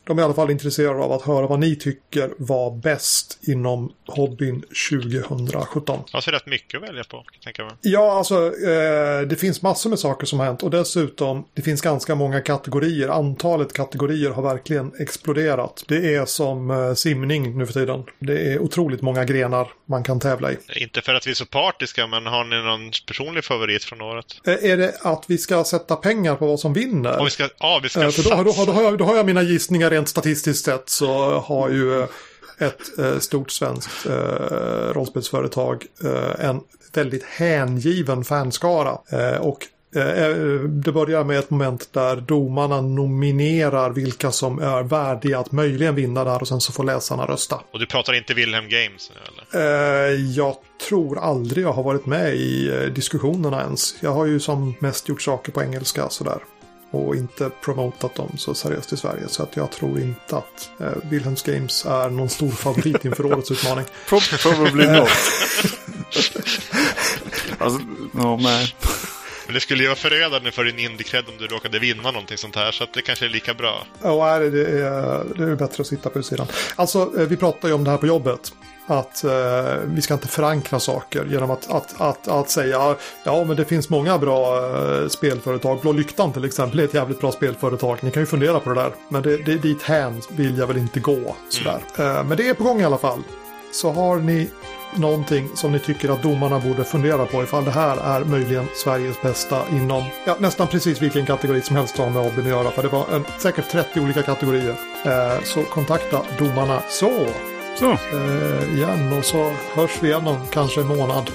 Speaker 1: De är i alla fall intresserade av att höra vad ni tycker var bäst inom hobbyn 2017.
Speaker 2: Alltså rätt mycket att välja på, kan jag.
Speaker 1: Ja, alltså eh, det finns massor med saker som har hänt och dessutom det finns ganska många kategorier. Antalet kategorier har verkligen exploderat. Det är som eh, simning nu för tiden. Det är otroligt många grenar man kan tävla i.
Speaker 2: Inte för att vi är så partiska, men har ni någon personlig favorit från året?
Speaker 1: Eh, är det att vi ska sätta pengar på vad som vinner?
Speaker 2: Om vi ska, ja, vi ska
Speaker 1: Eh, då, då, då,
Speaker 2: satsa.
Speaker 1: har jag, då har jag mina gissningar rent statistiskt sett så har ju ett eh, stort svenskt eh, rollspelsföretag eh, en väldigt hängiven fanskara. Och det börjar med ett moment där domarna nominerar vilka som är värdiga att möjligen vinna där och sen så får läsarna rösta.
Speaker 2: Och du pratar inte Wilhelm Games eller?
Speaker 1: Jag tror aldrig jag har varit med i diskussionerna ens. Jag har ju som mest gjort saker på engelska sådär. Och inte promotat dem så seriöst i Sverige. Så att jag tror inte att eh, Wilhelms Games är någon stor favorit inför årets utmaning.
Speaker 3: Pro- Probably not. alltså, ja, nej.
Speaker 2: Men det skulle ju vara förödande för din indie-cred om du råkade vinna någonting sånt här, så att det kanske är lika bra.
Speaker 1: Ja, nej, det är, det är bättre att sitta på utsidan. Alltså, eh, vi pratar ju om det här på jobbet. Att eh, vi ska inte förankra saker genom att, att, att, att säga ja men det finns många bra eh, spelföretag. Blå Lyktan till exempel är ett jävligt bra spelföretag. Ni kan ju fundera på det där. Men det, det, dit hän vill jag väl inte gå. Sådär. Eh, men det är på gång i alla fall. Så har ni någonting som ni tycker att domarna borde fundera på ifall det här är möjligen Sveriges bästa inom ja, nästan precis vilken kategori som helst har med hobbyn att göra. För det var en, säkert 30 olika kategorier. Eh, så kontakta domarna så.
Speaker 3: Så.
Speaker 1: Eh, igen och så hörs vi igen om kanske en månad.